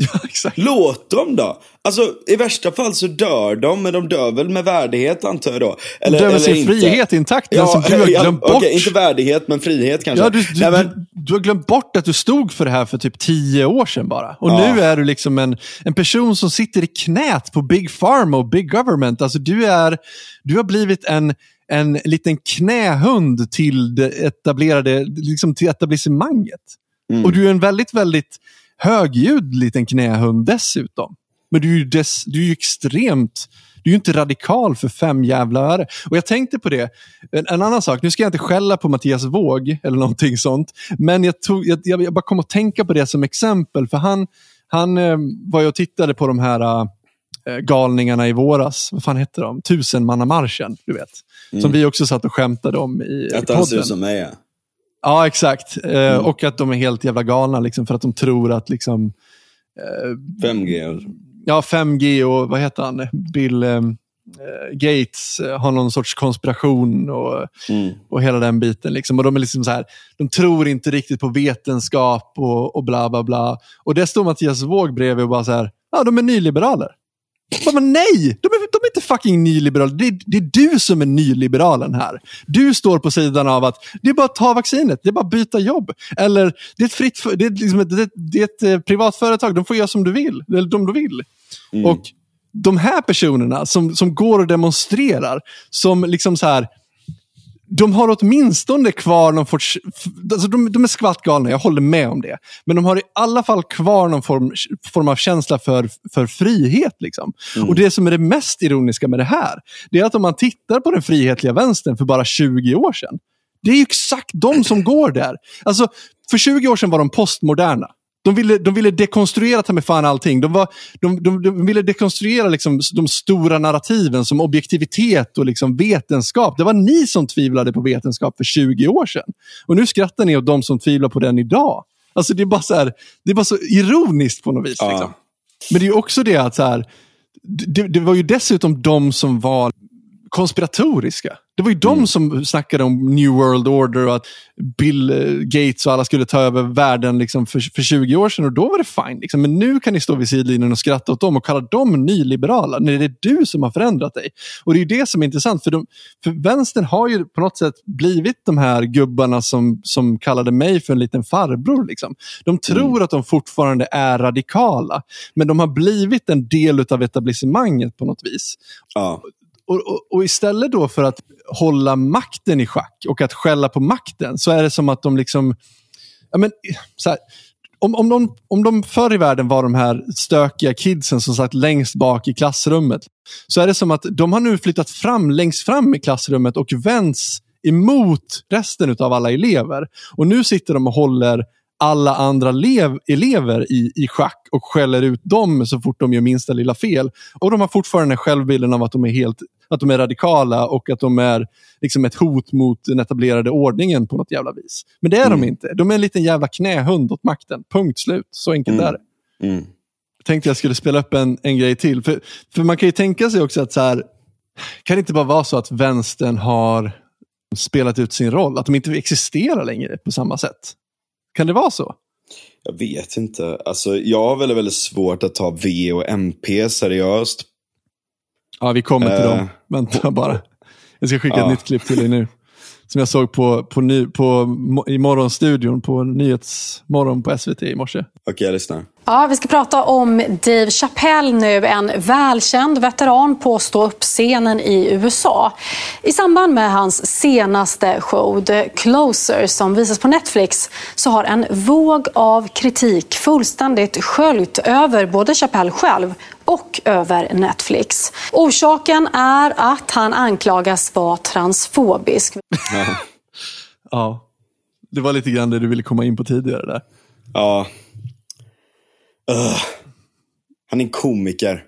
Ja, exakt. låt dem då. Alltså i värsta fall så dör de, men de dör väl med värdighet antar jag då. Eller, du har eller sin inte. frihet intakt, den som du har ja, glömt bort. inte värdighet, men frihet kanske. Ja, du, du, Nej, men, du, du har glömt bort att du stod för det här för typ tio år sedan bara. Och Ja. nu är du liksom en, en person som sitter i knät på Big Pharma och Big Government. Alltså du, är, du har blivit en, en liten knähund till det etablerade, liksom till etablissemanget. Mm. Och du är en väldigt, väldigt högljudd liten knähund dessutom. Men du är ju, des, du är ju extremt, du är ju inte radikal för fem jävla öre. Och jag tänkte på det, en, en annan sak, nu ska jag inte skälla på Mattias Våg eller någonting sånt, men jag, tog, jag, jag, bara kom att tänka på det som exempel, för han, han eh, var ju och tittade på de här eh, galningarna i våras, vad fan hette de? Tusenmannamarschen, du vet. Som vi också satt och skämtade om i, i att han ser podden. ut som mig. ja. Ja, exakt. Eh, Och att de är helt jävla galna liksom, för att de tror att liksom, 5G. och- ja, 5G och vad heter han? Bill eh, Gates eh, har någon sorts konspiration och, Mm. och hela den biten. Liksom. Och de är liksom så här, de tror inte riktigt på vetenskap och, och bla bla bla. Och det står Mattias Våg bredvid och bara så här, ja de är nyliberaler. Bara, nej, de är, de är inte fucking nyliberaler. Det är, det är du som är nyliberalen här. Du står på sidan av att det är bara att ta vaccinet, det är bara att byta jobb. Eller det är ett, fritt, det är liksom ett, det är- det är ett eh, privat företag, de får göra som du vill. Eller de de vill. Och de här personerna som, som går och demonstrerar, som liksom så här, de har åtminstone kvar någon sorts... Alltså de, de är skvattgalna, jag håller med om det. Men de har i alla fall kvar någon form, form av känsla för, för frihet. Liksom. Och Det som är det mest ironiska med det här, det är att om man tittar på den frihetliga vänstern för bara 20 år sedan, det är ju exakt de som går där. Alltså, för 20 år sedan var de postmoderna. De ville, de ville dekonstruera ta med fan allting. De, var, de, de, de ville dekonstruera liksom de stora narrativen som objektivitet och liksom vetenskap. Det var ni som tvivlade på vetenskap för 20 år sedan. Och nu skrattar ni åt de som tvivlar på den idag. Alltså det är bara så, här, det är bara så ironiskt på något vis. Ja. Liksom. Men det är också det att så här, det, det var ju dessutom de som var konspiratoriska. Det var ju de som snackade om New World Order och att Bill eh, Gates och alla skulle ta över världen liksom för, för 20 år sedan och då var det fine. Liksom. Men nu kan ni stå vid sidlinjen och skratta åt dem och kalla dem nyliberala när det är du som har förändrat dig. Och det är det som är intressant för, de, för vänstern har ju på något sätt blivit de här gubbarna som, som kallade mig för en liten farbror. Liksom. De tror att de fortfarande är radikala men de har blivit en del av etablissemanget på något vis. Ja. Och, och, och istället då för att hålla makten i schack och att skälla på makten så är det som att de liksom... Ja, men, så här, om, om, de, om de förr i världen var de här stökiga kidsen som satt längst bak i klassrummet så är det som att de har nu flyttat fram längst fram i klassrummet och vänds emot resten av alla elever. Och nu sitter de och håller alla andra lev, elever i, i schack och skäller ut dem så fort de gör minsta lilla fel. Och de har fortfarande självbilden av att de är helt att de är radikala och att de är liksom ett hot mot den etablerade ordningen på något jävla vis. Men det är de inte. De är en liten jävla knähund åt makten. Punkt slut. Så enkelt är det. Mm. Jag tänkte jag skulle spela upp en, en grej till. För, för man kan ju tänka sig också att så här, kan det inte bara vara så att vänstern har spelat ut sin roll? Att de inte existerar längre på samma sätt? Kan det vara så? Jag vet inte. Alltså, jag har väldigt, väldigt svårt att ta V och MP seriöst. Ja, vi kommer till Eh, dem. Vänta bara. Jag ska skicka ett nytt klipp till dig nu. Som jag såg på, på, ny, på, i morgonstudion på Nyhetsmorgon på SVT i morse. Okej, jag lyssnar. Ja, vi ska prata om Dave Chappelle nu, en välkänd veteran på stå-upp-scenen i USA. I samband med hans senaste show, The Closer, som visas på Netflix, så har en våg av kritik fullständigt sköljt över både Chappelle själv och över Netflix. Orsaken är att han anklagas vara transfobisk. Ja, det var lite grann det du ville komma in på tidigare där. Ja. Ugh. Han är en komiker.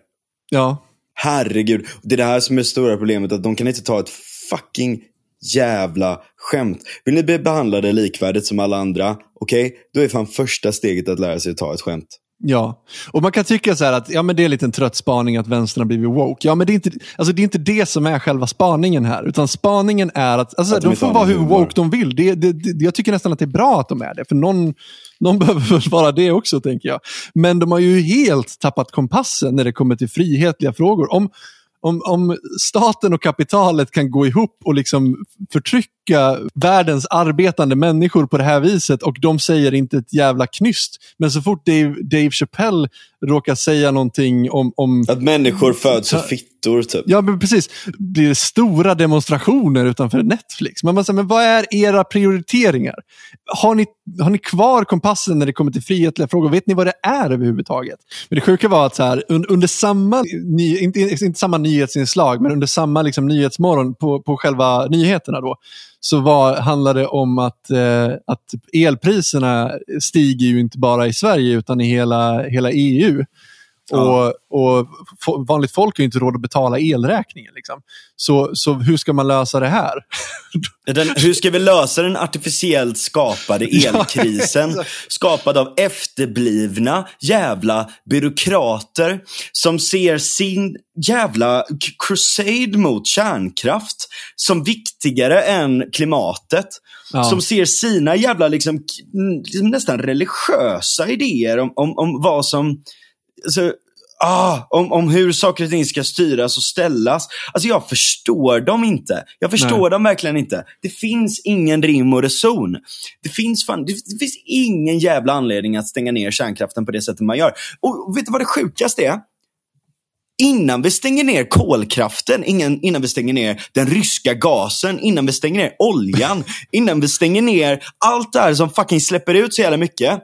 Ja, Herregud. Det är det här som är det stora problemet. Att de kan inte ta ett fucking jävla skämt. Vill ni bli behandlade likvärdigt som alla andra? Okej, då är fan första steget att lära sig att ta ett skämt. Ja, och man kan tycka så att ja, men det är en trött spaning att vänstern har blivit woke. Ja, men det är, inte, alltså, det är inte det som är själva spaningen här. Utan spaningen är att, alltså, Att de får vara hur humor. woke de vill. Det, det, det, jag tycker nästan att det är bra att de är det. För någon, någon behöver väl vara det också, tänker jag. Men de har ju helt tappat kompassen när det kommer till frihetliga frågor. Om, om, om staten och kapitalet kan gå ihop och liksom förtrycka världens arbetande människor på det här viset och de säger inte ett jävla knyst. Men så fort Dave, Dave Chappelle råkar säga någonting om, om Att människor föds som fittor typ. Ja, men precis. Det stora demonstrationer utanför Netflix? Man bara, säger, men vad är era prioriteringar? Har ni, har ni kvar kompassen när det kommer till frihetliga frågor? Vet ni vad det är överhuvudtaget? Men det sjuka var att så här, un, under samma, ny, inte, inte samma nyhetsinslag, men under samma liksom, nyhetsmorgon på, på själva nyheterna då, så var, handlade det om att, eh, att elpriserna stiger ju inte bara i Sverige utan i hela, hela EU. Och, och vanligt folk har inte råd att betala elräkningen. Liksom. Så, så hur ska man lösa det här? Den, hur ska vi lösa den artificiellt skapade elkrisen? skapad av efterblivna jävla byråkrater som ser sin jävla crusade mot kärnkraft som viktigare än klimatet. Ja. Som ser sina jävla liksom, liksom nästan religiösa idéer om, om, om vad som alltså, ah, om, om hur saker och ting ska styras och ställas. Alltså jag förstår dem inte. Jag förstår Nej. dem verkligen inte. Det finns ingen rim och reson. Det finns, fan, det, det finns ingen jävla anledning att stänga ner kärnkraften på det sättet man gör. Och, vet du vad det sjukaste är? Innan vi stänger ner kolkraften, ingen, innan vi stänger ner den ryska gasen, innan vi stänger ner oljan, innan vi stänger ner allt det här som fucking släpper ut så jävla mycket.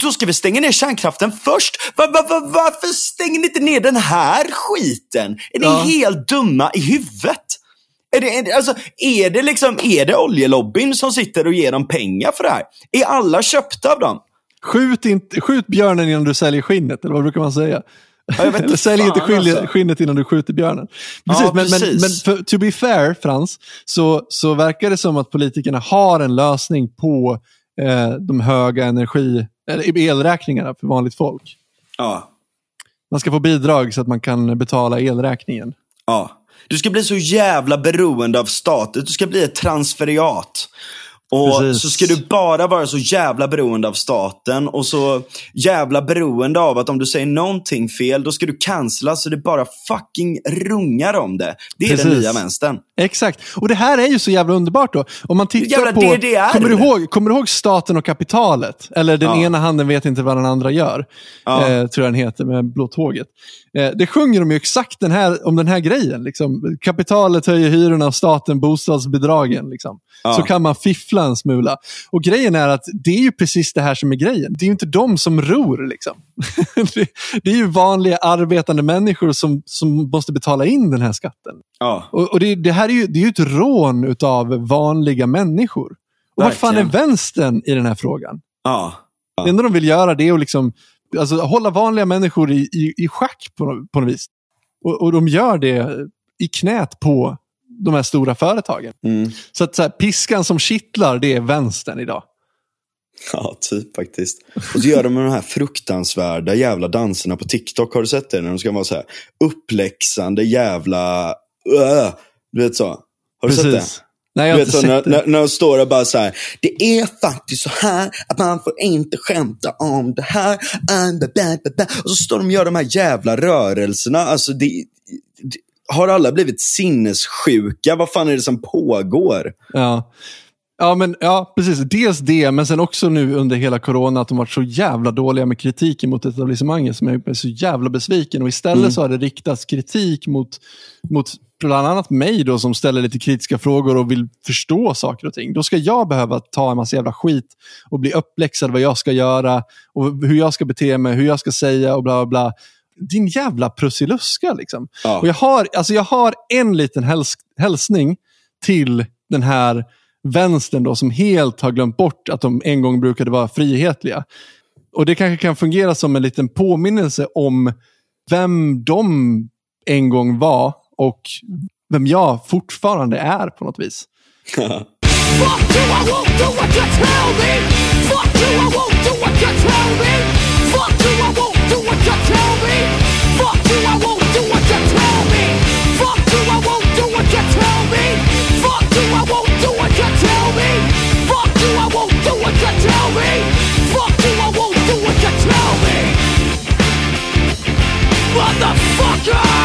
Då ska vi stänga ner kärnkraften först. Va, va, va, varför stänger ni inte ner den här skiten? Är ni Ja. helt dumma i huvudet? Är det, är, det, alltså, är, det liksom, är det oljelobbyn som sitter och ger dem pengar för det här? Är alla köpta av dem? Skjut, inte, skjut björnen innan du säljer skinnet, eller vad brukar man säga? Ja, eller sälj inte skinnet, alltså. skinnet innan du skjuter björnen. Precis, Ja, men, men, men för, to be fair, Frans, så, så verkar det som att politikerna har en lösning på eh, de höga energi, elräkningarna för vanligt folk. Ja. Man ska få bidrag så att man kan betala elräkningen. Ja. Du ska bli så jävla beroende av staten. Du ska bli ett transferiat. Och Precis. så ska du bara vara så jävla beroende av staten och så jävla beroende av att om du säger någonting fel, då ska du cancella så det bara fucking rungar om det. Det är den Precis. nya vänstern. Exakt. Och det här är ju så jävla underbart då. Om man tittar Jävla på... DDR. Kommer du, ihåg, kommer du ihåg staten och kapitalet? Eller den Ja. ena handen vet inte vad den andra gör. Ja. Eh, tror jag den heter med Blå tåget. Eh, det sjunger de ju exakt den här, om den här grejen. Liksom. Kapitalet höjer hyrorna och staten bostadsbidragen. Liksom. Ja. Så kan man fiffla en smula. Och grejen är att det är ju precis det här som är grejen. Det är ju inte de som ror. Liksom. det, det är ju vanliga arbetande människor som, som måste betala in den här skatten. Ja. Och, och det, det här är ju, det är ju ett rån utav vanliga människor. Och vad fan är vänstern i den här frågan? Ja. Det enda de vill göra det är att liksom, alltså, hålla vanliga människor i, i, i schack på, på något vis. Och, och de gör det i knät på de här stora företagen. Mm. Så att så här, piskan som kittlar, det är vänstern idag. Ja, typ faktiskt. Och så gör de de här fruktansvärda jävla danserna på TikTok. Har du sett det? När de ska vara så här uppläxande jävla... Öh, du vet så. Har du sett det? Nej, jag vet så, när, när, när de står och bara så här. Det är faktiskt så här att man får inte skämta om det här. Och så står de och gör de här jävla rörelserna. Alltså det, det, har alla blivit sinnessjuka? Vad fan är det som pågår? Ja. Ja, men, ja, precis. Dels det, men sen också nu under hela corona att de varit så jävla dåliga med kritiken mot etablissemanget som jag är så jävla besviken. Och istället så har det riktats kritik mot, mot bland annat mig då som ställer lite kritiska frågor och vill förstå saker och ting. Då ska jag behöva ta en massa jävla skit och bli uppläxad vad jag ska göra och hur jag ska bete mig, hur jag ska säga och bla bla bla. Din jävla prussiluska liksom. Ja. Och jag har, alltså jag har en liten häls hälsning till den här vänstern då, som helt har glömt bort att de en gång brukade vara frihetliga. Och det kanske kan fungera som en liten påminnelse om vem de en gång var och vem jag fortfarande är på något vis. What the fuck? Motherfucker!